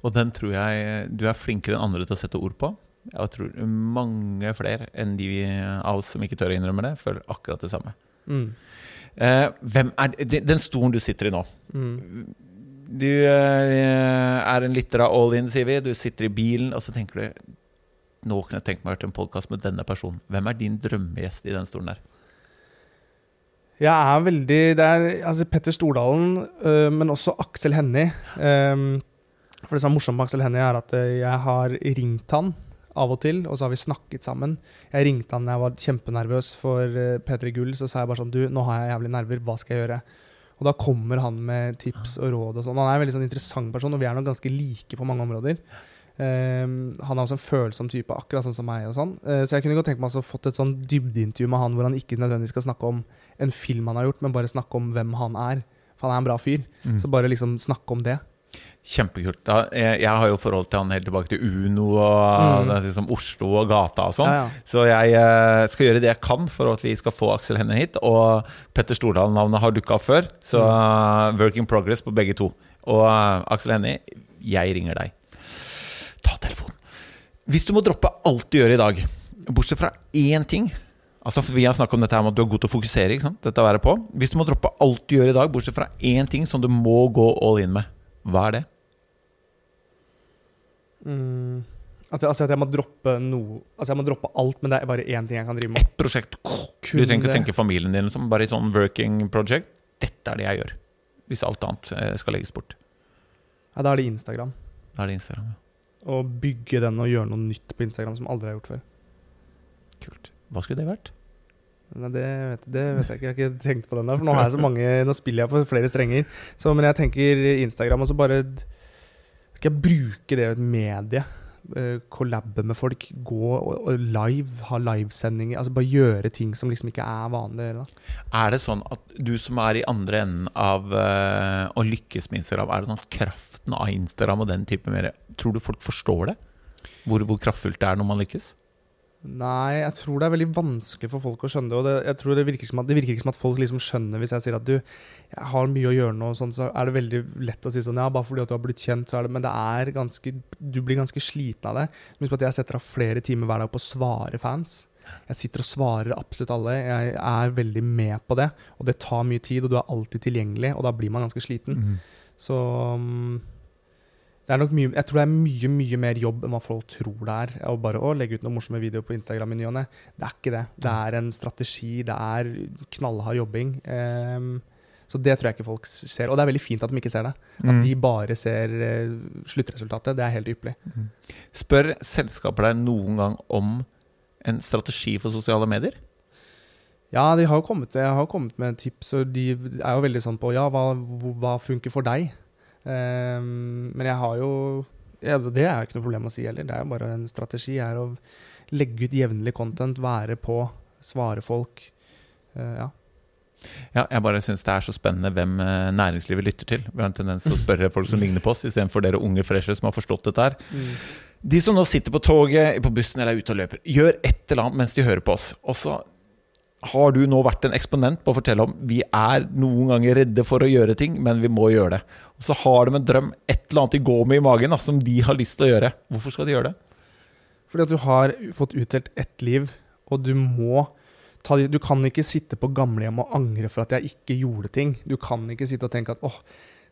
Og den tror jeg du er flinkere enn andre til å sette ord på. Jeg tror mange flere enn de av oss som ikke tør å innrømme det, føler akkurat det samme. Mm. Eh, hvem er de- Den stolen du sitter i nå Mm. Du eh, er en lytter av All In, sier vi. Du sitter i bilen, og så tenker du Nå kunne jeg tenkt meg å høre en podkast med denne personen. Hvem er din drømmegjest i den stolen der? Jeg er veldig Det er altså Petter Stordalen, øh, men også Aksel Hennie. Um, for det som er morsomt med Aksel Hennie, er at jeg har ringt han av og til, og så har vi snakket sammen. Jeg ringte han da jeg var kjempenervøs for uh, P3 Gull. Så sa jeg bare sånn Du, nå har jeg jævlig nerver. Hva skal jeg gjøre? Og da kommer han med tips og råd og sånn. Han er en veldig sånn interessant person, og vi er nok ganske like på mange områder. Um, han er også en følsom type, akkurat sånn som meg. og sånn Uh, Så jeg kunne godt tenkt meg å fått et sånn dybdeintervju med han hvor han ikke nødvendigvis skal snakke om en film han har gjort, men bare snakke om hvem han er. For han er en bra fyr. Så bare liksom snakke om det. Kjempekult. Jeg, har jo forhold til han helt tilbake til Uno og Mm. liksom Oslo og gata og sånn. Ja, ja. Så jeg eh, skal gjøre det jeg kan for at vi skal få Aksel Henne hit. Og Petter Stordalen-navnet har dukka opp før, så mm. work in progress på begge to. Og eh, Aksel Hennie, jeg ringer deg. Ta telefonen. Hvis du må droppe alt du gjør i dag, bortsett fra én ting Altså Vi har snakket om dette her med at du er god til å fokusere. Dette å være på Hvis du må droppe alt du gjør i dag, bortsett fra én ting som du må gå all in med, hva er det? Mm. At, altså at jeg må droppe noe Altså jeg må droppe alt, men det er bare én ting jeg kan drive med. Ett prosjekt. Du Kun trenger ikke tenke familien din som bare et sånn working project. Dette er det jeg gjør. Hvis alt annet eh, skal legges bort. Ja, da er det Instagram. Da er det Instagram. ja. Å bygge den og gjøre noe nytt på Instagram som aldri har gjort før. Kult. Hva skulle det vært? Nei, det, vet, det vet jeg ikke. Jeg har ikke tenkt på den der. For nå mange Nå spiller jeg på flere strenger. Så, men jeg tenker Instagram, og så bare Skal jeg bruke det som et medie? Eh, Kollabe med folk. Gå og, og live. Ha livesendinger. Altså bare gjøre ting som liksom ikke er vanlig da. Er det sånn at du som er i andre enden av uh, å lykkes med Instagram, er det sånn at kraften av Instagram og den type mer Tror du folk forstår det? Hvor, hvor kraftfullt det er når man lykkes? Nei, jeg tror det er veldig vanskelig for folk å skjønne det. Og det, jeg tror det virker, som at, det virker ikke som at folk liksom skjønner hvis jeg sier at du jeg har mye å gjøre nå, sånn, så er det veldig lett å si sånn Ja, bare fordi at du har blitt kjent, så er det Men det er ganske Du blir ganske sliten av det. Husk på at jeg setter av flere timer hver dag på å svare fans. Jeg sitter og svarer absolutt alle. Jeg er veldig med på det. Og det tar mye tid, og du er alltid tilgjengelig, og da blir man ganske sliten. Mm. Så um, mye, jeg tror det er mye mye mer jobb enn hva folk tror det er. Å bare å legge ut noen morsomme videoer på Instagram i ny og ne. Det er ikke det. Det er en strategi. Det er knallhard jobbing. Um, så det tror jeg ikke folk ser. Og det er veldig fint at de ikke ser det. At Mm. de bare ser uh, sluttresultatet. Det er helt ypperlig. Spør selskaper deg noen gang om en strategi for sosiale medier? Ja, de har jo kommet, jeg har kommet med tips, og de er jo veldig sånn på ja, hva, hva funker for deg? Um, men jeg har jo ja, Det er ikke noe problem å si heller. Det er jo bare en strategi. er å legge ut jevnlig content, være på, svare folk. Uh, ja. Ja, jeg bare syns det er så spennende hvem eh, næringslivet lytter til. Vi har en tendens til å spørre folk som ligner på oss, istedenfor dere unge freshere som har forstått dette her. De som nå sitter på toget, på bussen eller er ute og løper, gjør et eller annet mens de hører på oss. Og så har du nå vært en eksponent på å fortelle om vi er noen ganger redde for å gjøre ting, men vi må gjøre det. Og så har de en drøm, et eller annet de går med i magen, da, som de har lyst til å gjøre. Hvorfor skal de gjøre det? Fordi at du har fått utdelt ett liv, og du må ta, Du kan ikke sitte på gamlehjem og angre for at jeg ikke gjorde ting. Du kan ikke sitte og tenke at åh,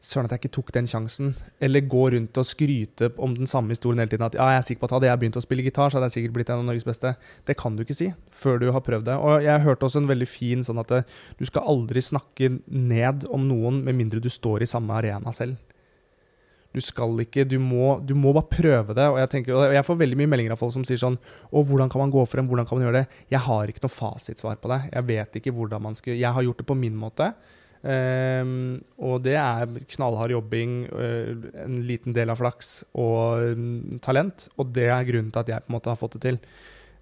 søren at jeg ikke tok den sjansen. Eller gå rundt og skryte om den samme historien hele tiden. At ja, jeg er sikker på at hadde jeg begynt å spille gitar, så hadde jeg sikkert blitt en av Norges beste. Det kan du ikke si før du har prøvd det. Og jeg hørte også en veldig fin sånn at du skal aldri snakke ned om noen med mindre du står i samme arena selv. Du skal ikke, du må, du må bare prøve det. Og jeg, tenker, og jeg får veldig mye meldinger av folk som sier sånn Å, hvordan kan man gå frem? Hvordan kan man gjøre det? Jeg har ikke noe fasitsvar på det. Jeg vet ikke hvordan man skal Jeg har gjort det på min måte. Ehm, og det er knallhard jobbing, uh, en liten del av flaks og um, talent. Og det er grunnen til at jeg på en måte har fått det til.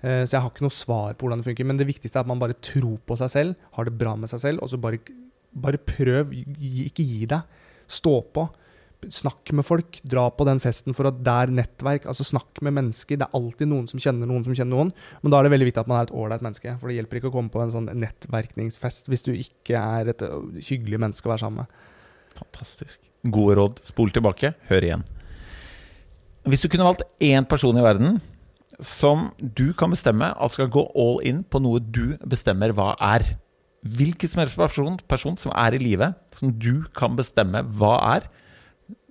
Uh, så jeg har ikke noe svar på hvordan det funker. Men det viktigste er at man bare tror på seg selv, har det bra med seg selv, og så bare, bare prøv. Ikke gi deg. Stå på. Snakk med folk. Dra på den festen for at det er nettverk. Altså Snakk med mennesker. Det er alltid noen som kjenner noen som kjenner noen. Men da er det veldig viktig at man er et ålreit menneske. For det hjelper ikke å komme på en sånn nettverkningsfest hvis du ikke er et hyggelig menneske å være sammen med. Fantastisk. Gode råd. Spol tilbake, hør igjen. Hvis du kunne valgt én person i verden som du kan bestemme at skal gå all in på noe du bestemmer hva er Hvilken som helst person, person som er i live, som du kan bestemme hva er,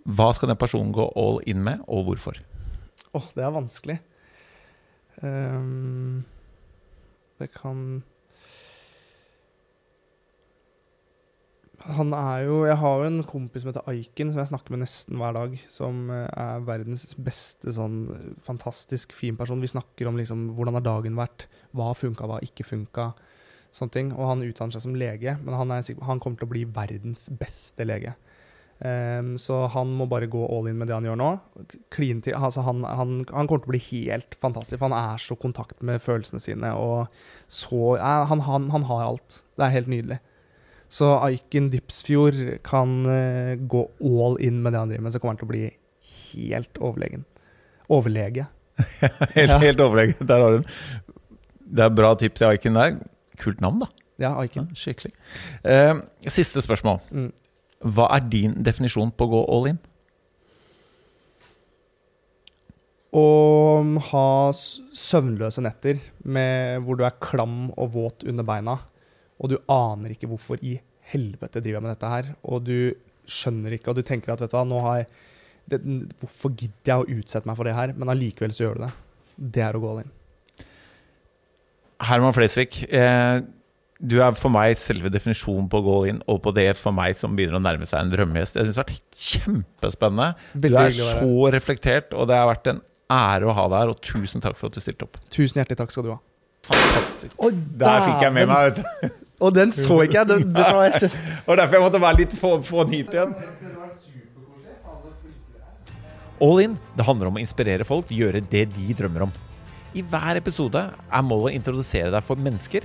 hva skal den personen gå all in med, og hvorfor? Åh, det er vanskelig. Um, det kan Han er jo Jeg har jo en kompis som heter Aiken, som jeg snakker med nesten hver dag. Som eh, er verdens beste sånn fantastisk fin person. Vi snakker om liksom hvordan har dagen vært, hva funka, hva ikke funka. Sånne ting. Og han utdanner seg som lege, men han, er, han kommer til å bli verdens beste lege. Ehm, så han må bare gå all in med det han gjør nå. Til, altså han, han, han kommer til å bli helt fantastisk. for Han er så kontakt med følelsene sine. Og så, ja, han, han, han har alt. Det er helt nydelig. Så Aiken Dipsfjord kan uh, gå all in med det han driver med, så kommer han til å bli helt overlegen. Overlege. Helt, Ja. helt overlegen. Der har du den. Det er bra tips i Aiken der. Kult navn, da. Ja, Ja, Aiken. skikkelig. Uh, siste spørsmål. Mm. Hva er din definisjon på å gå all in? Å ha søvnløse netter med, hvor du er klam og våt under beina, og du aner ikke hvorfor i helvete driver jeg med dette her, og du skjønner ikke, og du tenker at vet du hva, nå har jeg det, Hvorfor gidder jeg å utsette meg for det her? Men allikevel så gjør du det. Det er å gå all in. Herman Flesvig, eh, du er for meg selve definisjonen på å gå inn, og på det for meg som begynner å nærme seg en drømmegjest. Jeg syns det har vært kjempespennende. Du er så reflektert, og det har vært en ære å ha deg her, og tusen takk for at du stilte opp. Tusen hjertelig takk skal du ha. Fantastisk. Oh, Der fikk jeg med meg, vet du. Og den så ikke jeg. Det, det var jeg Det derfor jeg måtte være litt få, få den hit igjen. All in det handler om å inspirere folk, gjøre det de drømmer om. I hver episode er målet å introdusere deg for mennesker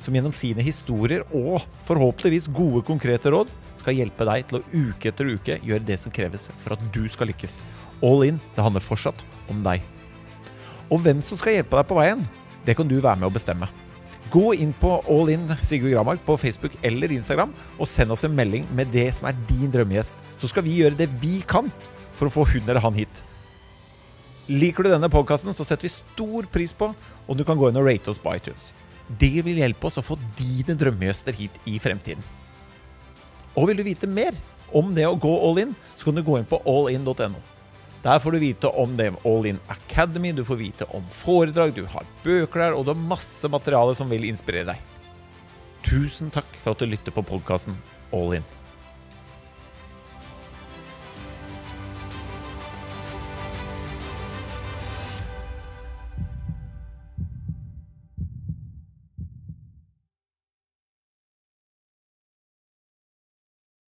som gjennom sine historier og forhåpentligvis gode, konkrete råd skal hjelpe deg til å uke etter uke gjøre det som kreves for at du skal lykkes. All in det handler fortsatt om deg. Og hvem som skal hjelpe deg på veien, Det kan du være med å bestemme. Gå inn på All In Sigurd Gramark på Facebook eller Instagram og send oss en melding med det som er din drømmegjest. Så skal vi gjøre det vi kan for å få hun eller han hit. Liker du denne podkasten, så setter vi stor pris på om du kan gå inn og rate oss på iTunes. Det vil hjelpe oss å få dine drømmegjester hit i fremtiden. Og vil du vite mer om det å gå all in, så kan du gå inn på allin.no. Der får du vite om det All In Academy, du får vite om foredrag, du har bøker der, og du har masse materiale som vil inspirere deg. Tusen takk for at du lytter på podkasten All In.